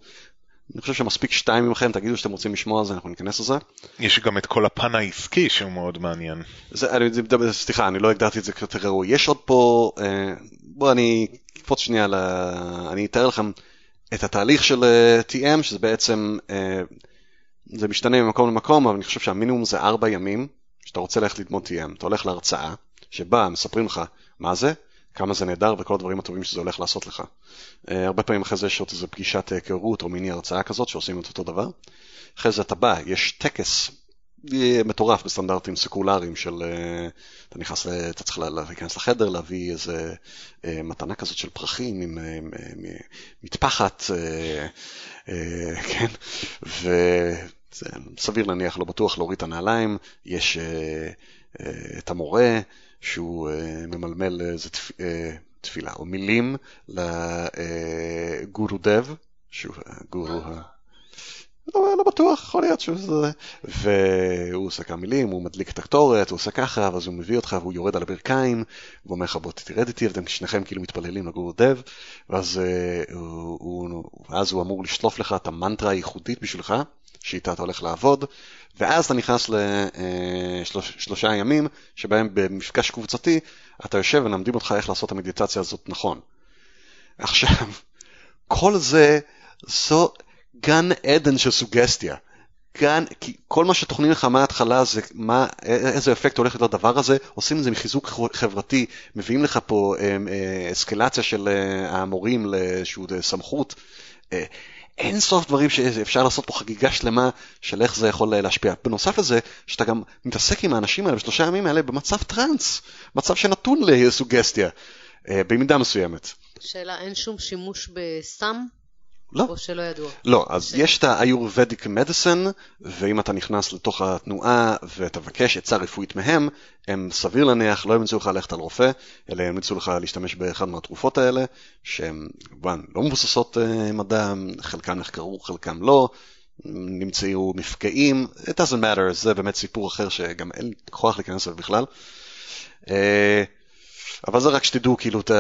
אני חושב שמספיק שתיים מכם, תגידו שאתם רוצים לשמוע על זה, אנחנו ניכנס לזה. יש גם את כל הפן העסקי שהוא מאוד מעניין. זה, אני, סליחה, אני לא הגדרתי את זה יותר ראוי. יש עוד פה, אה, בואו אני אקפוץ שנייה, ל... אני אתאר לכם את התהליך של TM, שזה בעצם, זה משתנה ממקום למקום, אבל אני חושב שהמינימום זה ארבע ימים, שאתה רוצה ללכת ללמוד TM. אתה הולך להרצאה, שבה מספרים לך מה זה, כמה זה נהדר וכל הדברים הטובים שזה הולך לעשות לך. Uh, הרבה פעמים אחרי זה יש עוד איזו פגישת היכרות או מיני הרצאה כזאת שעושים את אותו דבר. אחרי זה אתה בא, יש טקס אה, מטורף בסטנדרטים סקולריים של, אתה נכנס, אתה צריך להיכנס לחדר, להביא איזה מתנה כזאת של פרחים עם uh, מטפחת, כן, וסביר להניח, לא בטוח להוריד את הנעליים, יש את המורה, שהוא uh, ממלמל איזה תפ... uh, תפילה, או מילים לגורו דב, שהוא הגורו ה... לא, לא בטוח, יכול להיות שהוא זה. והוא עושה כמה מילים, הוא מדליק את הקטורת, הוא עושה ככה, ואז הוא מביא אותך והוא יורד על הברכיים, ואומר לך בוא תרד איתי, ואתם שניכם כאילו מתפללים לגורו דב, ואז, הוא, הוא, ואז הוא אמור לשלוף לך את המנטרה הייחודית בשבילך, שאיתה אתה הולך לעבוד, ואז אתה נכנס לשלושה לשלוש, ימים, שבהם במפגש קבוצתי, אתה יושב ומלמדים אותך איך לעשות את המדיטציה הזאת נכון. עכשיו, כל זה, זו גן עדן של סוגסטיה. גן, כי כל מה שתוכנים לך מההתחלה זה מה, איזה אפקט הולך להיות לדבר הזה, עושים את זה מחיזוק חברתי, מביאים לך פה אה, אה, אסקלציה של אה, המורים לאיזושהי סמכות. אין סוף דברים שאפשר לעשות פה חגיגה שלמה של איך זה יכול להשפיע. בנוסף לזה, שאתה גם מתעסק עם האנשים האלה בשלושה ימים האלה במצב טראנס, מצב שנתון לסוגסטיה, אה, במידה מסוימת. שאלה, אין שום שימוש בסם? לא. או שלא ידוע? לא, אז ש... יש את ה-Ayurvedic Medicine, ואם אתה נכנס לתוך התנועה ותבקש עצה רפואית מהם, הם סביר להניח לא ימצאו לך ללכת על רופא, אלא ימצאו לך להשתמש באחד מהתרופות האלה, שהן כמובן לא מבוססות uh, מדע, חלקם נחקרו, חלקם לא, נמצאו מפגעים, it doesn't matter, זה באמת סיפור אחר שגם אין כוח להיכנס אליו בכלל. אבל זה רק שתדעו, כאילו, ת...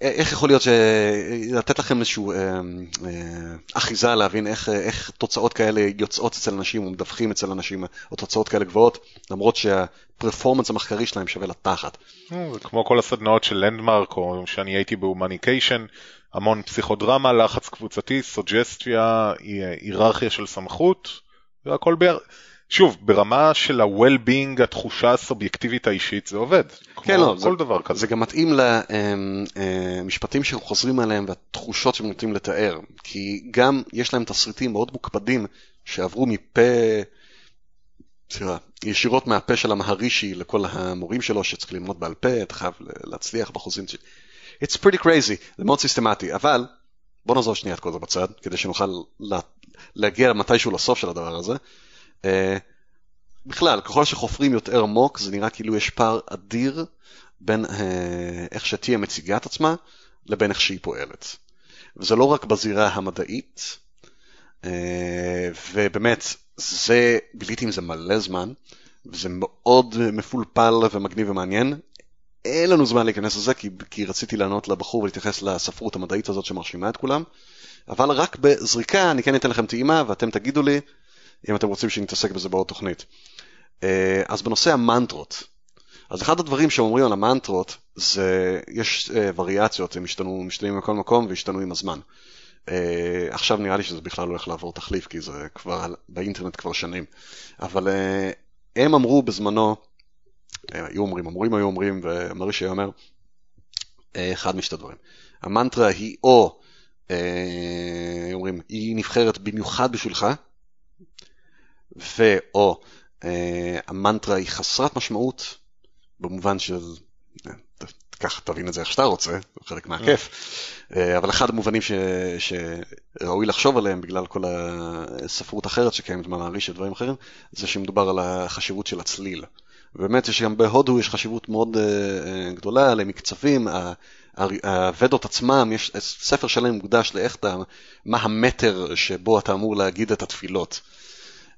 איך יכול להיות ש... לתת לכם איזושהי אה, אה, אחיזה להבין איך, איך תוצאות כאלה יוצאות אצל אנשים ומדווחים אצל אנשים, או תוצאות כאלה גבוהות, למרות שהפרפורמנס המחקרי שלהם שווה לתחת. אה, כמו כל הסדנאות של לנדמרק, או שאני הייתי בהומניקיישן, המון פסיכודרמה, לחץ קבוצתי, סוג'סטיה, היררכיה של סמכות, והכל ביחד. שוב, ברמה של ה-well-being, התחושה הסובייקטיבית האישית, זה עובד. כן, לא, כל זה, דבר כזה. זה גם מתאים למשפטים אמ, שחוזרים עליהם והתחושות שהם נוטים לתאר. כי גם יש להם תסריטים מאוד מוקפדים שעברו מפה, סליחה, ישירות מהפה של המהרישי לכל המורים שלו שצריך ללמוד בעל פה, אתה חייב להצליח בחוזים. It's pretty crazy, זה מאוד סיסטמטי, אבל בוא נעזוב שנייה את כל זה בצד, כדי שנוכל להגיע מתישהו לסוף של הדבר הזה. Uh, בכלל, ככל שחופרים יותר עמוק, זה נראה כאילו יש פער אדיר בין uh, איך שתהיה מציגה את עצמה לבין איך שהיא פועלת. וזה לא רק בזירה המדעית, uh, ובאמת, זה, ביליתי עם זה מלא זמן, וזה מאוד מפולפל ומגניב ומעניין. אין לנו זמן להיכנס לזה, כי, כי רציתי לענות לבחור ולהתייחס לספרות המדעית הזאת שמרשימה את כולם, אבל רק בזריקה אני כן אתן לכם טעימה ואתם תגידו לי אם אתם רוצים שנתעסק בזה בעוד תוכנית. אה, אז בנושא המנטרות, אז אחד הדברים שאומרים על המנטרות זה, יש uh, וריאציות, הם השתנו, משתנים מכל מקום והשתנו עם הזמן. Uh, עכשיו נראה לי שזה בכלל הולך לעבור תחליף, כי זה כבר באינטרנט כבר שנים. אבל uh, הם אמרו בזמנו, הם היו אומרים, אמורים היו אומרים, ומרישי אומר, uh, אחד משתי דברים. המנטרה היא או, uh, אומרים, היא נבחרת במיוחד בשבילך, ואו uh, המנטרה היא חסרת משמעות, במובן של, ככה תבין את זה איך שאתה רוצה, זה חלק מהכיף, אה, אבל אחד המובנים ש, שראוי לחשוב עליהם בגלל כל הספרות אחרת שקיימת במעריש ודברים אחרים, זה שמדובר על החשיבות של הצליל. באמת יש גם בהודו יש חשיבות מאוד uh, גדולה למקצבים, הוודות עצמם, יש ספר שלם מוקדש לאיך אתה, מה המטר שבו אתה אמור להגיד את התפילות.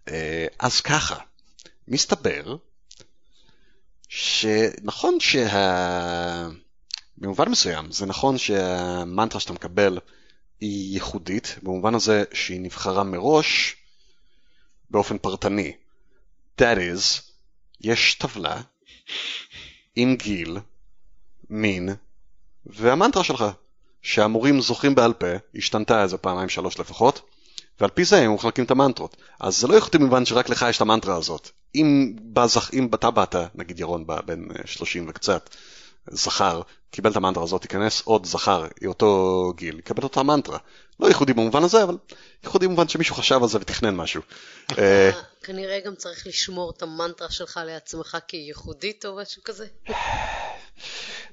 Uh, אז ככה, מסתבר שנכון שה... במובן מסוים, זה נכון שהמנטרה שאתה מקבל היא ייחודית, במובן הזה שהיא נבחרה מראש באופן פרטני. That is, יש טבלה עם גיל, מין והמנטרה שלך, שהמורים זוכרים בעל פה, השתנתה איזה פעמיים שלוש לפחות, ועל פי זה הם מחלקים את המנטרות. אז זה לא יכול להיות במובן שרק לך יש את המנטרה הזאת. אם, בזכ... אם אתה באת, נגיד ירון בן 30 אה, וקצת, זכר, קיבל את המנטרה הזאת, ייכנס עוד זכר, אותו גיל, יקבל אותה מנטרה. לא ייחודי במובן הזה, אבל ייחודי במובן שמישהו חשב על זה ותכנן משהו. אה, כנראה גם צריך לשמור את המנטרה שלך לעצמך כייחודית או משהו כזה.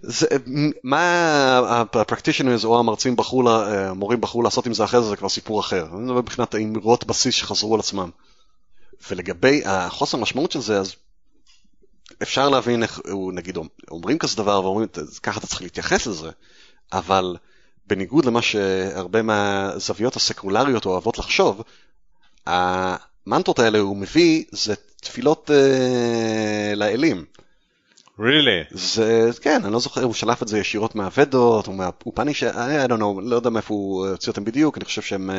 זה, מה הפרקטישנרס או המרצים בחרו, המורים בחרו לעשות עם זה אחרי זה, זה כבר סיפור אחר. אני מדבר מבחינת האמרות בסיס שחזרו על עצמם. ולגבי החוסר משמעות של זה, אז אפשר להבין איך, נגיד, אומרים כזה דבר ואומרים, ככה אתה צריך להתייחס לזה, אבל בניגוד למה שהרבה מהזוויות הסקולריות אוהבות לחשוב, המנטרות האלה הוא מביא זה תפילות uh, לאלים. Really? זה, כן, אני לא זוכר, הוא שלף את זה ישירות מהוודות, או מהאופני ש... I don't know, לא יודע מאיפה הוא הוציא אותם בדיוק, אני חושב שהם uh,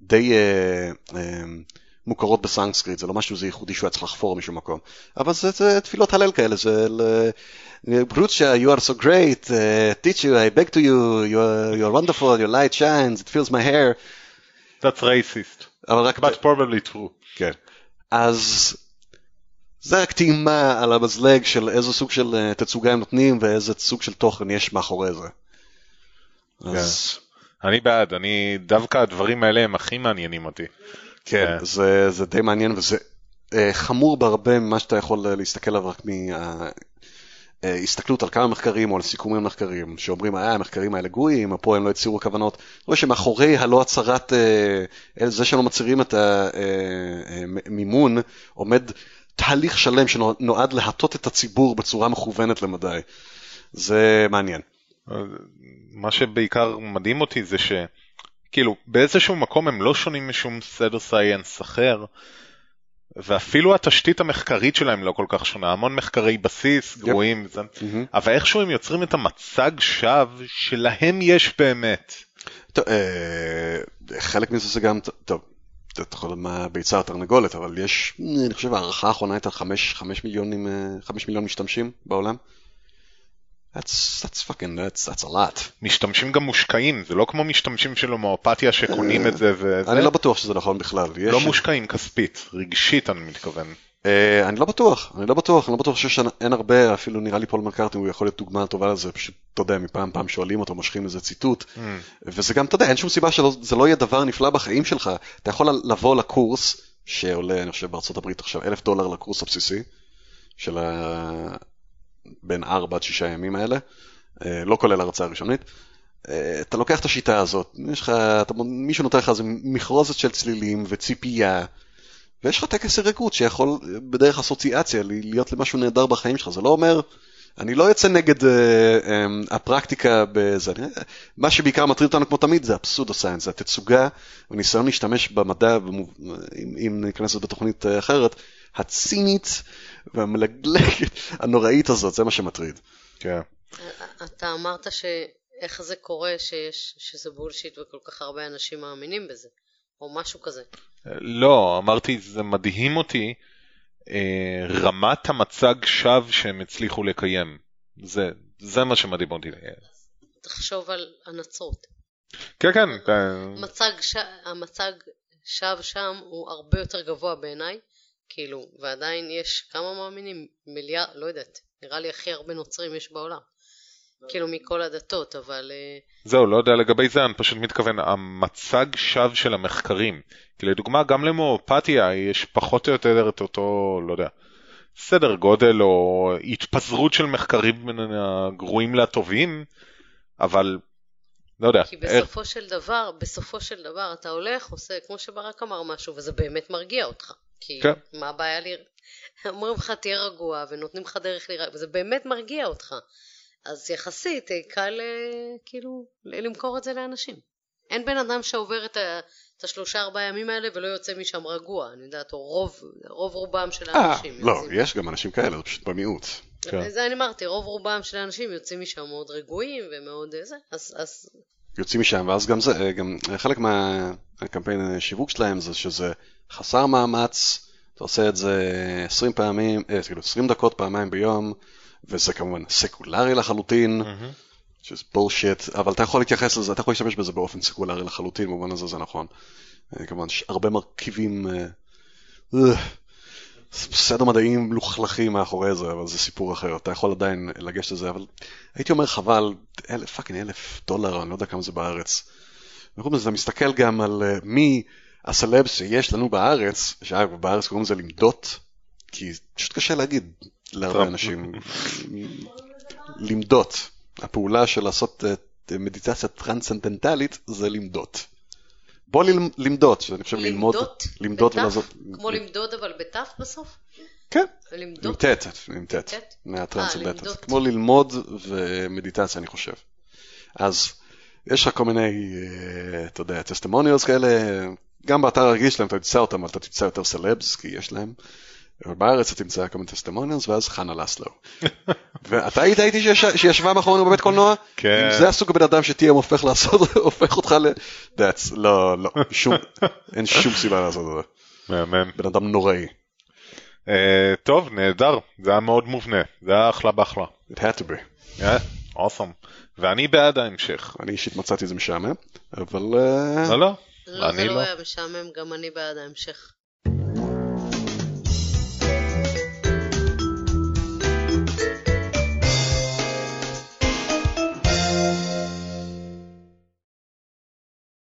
די uh, uh, מוכרות בסנסקריט, זה לא משהו זה ייחודי שהוא היה צריך לחפור משום מקום. אבל זה, זה תפילות הלל כאלה, זה ברוצ'ה, you are so great, uh, teach you, I beg to you, you are, you are wonderful, your light shines, it fills my hair. That's racist. אבל רק... But probably true. כן. אז זה רק טעימה על המזלג של איזה סוג של uh, תצוגה הם נותנים ואיזה סוג של תוכן יש מאחורי זה. כן. אז... אני בעד, אני דווקא הדברים האלה הם הכי מעניינים אותי. כן, כן, זה, זה די מעניין וזה אה, חמור בהרבה ממה שאתה יכול אה, להסתכל עליו רק מהסתכלות אה, על כמה מחקרים או על סיכומים מחקרים שאומרים, אה, המחקרים האלה גויים, פה הם לא הצהירו כוונות. רואה שמאחורי הלא הצהרת, זה שלא מצהירים את המימון, עומד תהליך שלם שנועד להטות את הציבור בצורה מכוונת למדי. זה מעניין. מה שבעיקר מדהים אותי זה ש... כאילו, באיזשהו מקום הם לא שונים משום סדר סייאנס אחר, ואפילו התשתית המחקרית שלהם לא כל כך שונה, המון מחקרי בסיס גרועים, yep. זה... mm-hmm. אבל איכשהו הם יוצרים את המצג שווא שלהם יש באמת. טוב, אה, חלק מזה זה גם, טוב, אתה יכול מה ביצה התרנגולת, אבל יש, אני חושב ההערכה האחרונה הייתה 5 מיליון, 5 מיליון משתמשים בעולם. That's, that's fucking, that's, that's a lot. משתמשים גם מושקעים, זה לא כמו משתמשים של הומואפתיה שקונים את זה וזה. אני לא בטוח שזה נכון בכלל. לא מושקעים כספית, רגשית אני מתכוון. Uh, אני לא בטוח, אני לא בטוח, אני לא בטוח שיש אין הרבה, אפילו נראה לי פול מקארטי הוא יכול להיות דוגמה טובה לזה, פשוט, אתה יודע, מפעם פעם שואלים אותו, מושכים איזה ציטוט, mm. וזה גם, אתה יודע, אין שום סיבה שזה לא יהיה דבר נפלא בחיים שלך, אתה יכול לבוא לקורס, שעולה, אני חושב, בארצות הברית עכשיו אלף דולר לקורס הבסיסי, של בין 4 עד 6 ימים האלה, אה, לא כולל הרצאה ראשונית. אה, אתה לוקח את השיטה הזאת, יש לך, אתה, מישהו נותן לך איזה מכרוזת של צלילים וציפייה, ויש לך טקס הרגות שיכול בדרך אסוציאציה להיות למשהו נהדר בחיים שלך, זה לא אומר, אני לא יוצא נגד uh, um, הפרקטיקה בזה, מה שבעיקר מטריד אותנו כמו תמיד זה הפסודו סיינס, זה התצוגה וניסיון להשתמש במדע, אם, אם ניכנס לזה בתוכנית אחרת, הצינית והמלגלגת הנוראית הזאת, זה מה שמטריד. כן. אתה אמרת שאיך זה קורה שיש, שזה בולשיט וכל כך הרבה אנשים מאמינים בזה, או משהו כזה. לא, אמרתי, זה מדהים אותי אה, רמת המצג שווא שהם הצליחו לקיים. זה, זה מה שמדהים אותי. תחשוב על הנצרות. כן, כן. מצג ש... המצג שווא שם הוא הרבה יותר גבוה בעיניי, כאילו, ועדיין יש כמה מאמינים? מיליארד, לא יודעת, נראה לי הכי הרבה נוצרים יש בעולם. כאילו מכל הדתות, אבל... אה, זהו, לא יודע לגבי זה, אני פשוט מתכוון, המצג שווא של המחקרים. כי לדוגמה, גם למואפתיה יש פחות או יותר את אותו, לא יודע, סדר גודל או התפזרות של מחקרים בין הגרועים לטובים, אבל לא יודע. כי בסופו איך... של דבר, בסופו של דבר אתה הולך, עושה, כמו שברק אמר משהו, וזה באמת מרגיע אותך. כי כן. מה הבעיה לי... אומרים לך תהיה רגוע ונותנים לך דרך להירגע, וזה באמת מרגיע אותך. אז יחסית אה, קל אה, כאילו למכור את זה לאנשים. אין בן אדם שעובר את, ה, את השלושה ארבעה ימים האלה ולא יוצא משם רגוע, אני יודעת, או רוב, רוב רובם של אה, האנשים. 아, לא, יש גם אנשים כאלה, זה פשוט במיעוט. כן. זה אני אמרתי, רוב רובם של האנשים יוצאים משם מאוד רגועים ומאוד זה, אז... אז... יוצאים משם, ואז גם זה, גם חלק מהקמפיין שיווק שלהם זה שזה חסר מאמץ, אתה עושה את זה 20 פעמים, כאילו 20 דקות פעמיים ביום, וזה כמובן סקולרי לחלוטין, שזה בולשיט, אבל אתה יכול להתייחס לזה, אתה יכול להשתמש בזה באופן סקולרי לחלוטין, במובן הזה זה נכון. אה, כמובן, הרבה מרכיבים, אה, אה, סדר מדעיים מלוכלכים מאחורי זה, אבל זה סיפור אחר, אתה יכול עדיין לגשת לזה, אבל הייתי אומר חבל, fucking אלף דולר, אני לא יודע כמה זה בארץ. וחוץ מזה, אתה מסתכל גם על מי הסלבס שיש לנו בארץ, שאגב, בארץ קוראים לזה למדט, כי פשוט קשה להגיד להרבה אנשים למדט. הפעולה של לעשות אה, מדיטציה טרנסצנדנטלית זה למדט. בוא למדוד, שאני חושב ללמוד, למדוד ולעזור. כמו למדוד אבל בתף בסוף? כן, עם ט', עם ט', מהטרנסצנדנטית. כמו ללמוד ומדיטציה אני חושב. אז יש לך כל מיני, אה, אתה יודע, טסטימוניוס כאלה, גם באתר הרגיל שלהם אתה תמצא אותם, אבל אתה תמצא יותר סלבס, כי יש להם. ובארץ אתה תמצא כל מיני טסטימוניאנס ואז חנה לסלו. ואתה היית איתי שישבה מאחורינו בבית קולנוע? כן. אם זה הסוג הבן אדם שתהיה הופך לעשות, הופך אותך ל... That's, לא, לא, שום, אין שום סיבה לעשות את זה. מהמם. בן אדם נוראי. Uh, טוב, נהדר, זה היה מאוד מובנה, זה היה אחלה באחלה. It had to be. Yeah, awesome. ואני בעד ההמשך. אני אישית מצאתי את זה משעמם, אבל... לא, לא. לא, זה לא, לא היה משעמם, גם אני בעד ההמשך.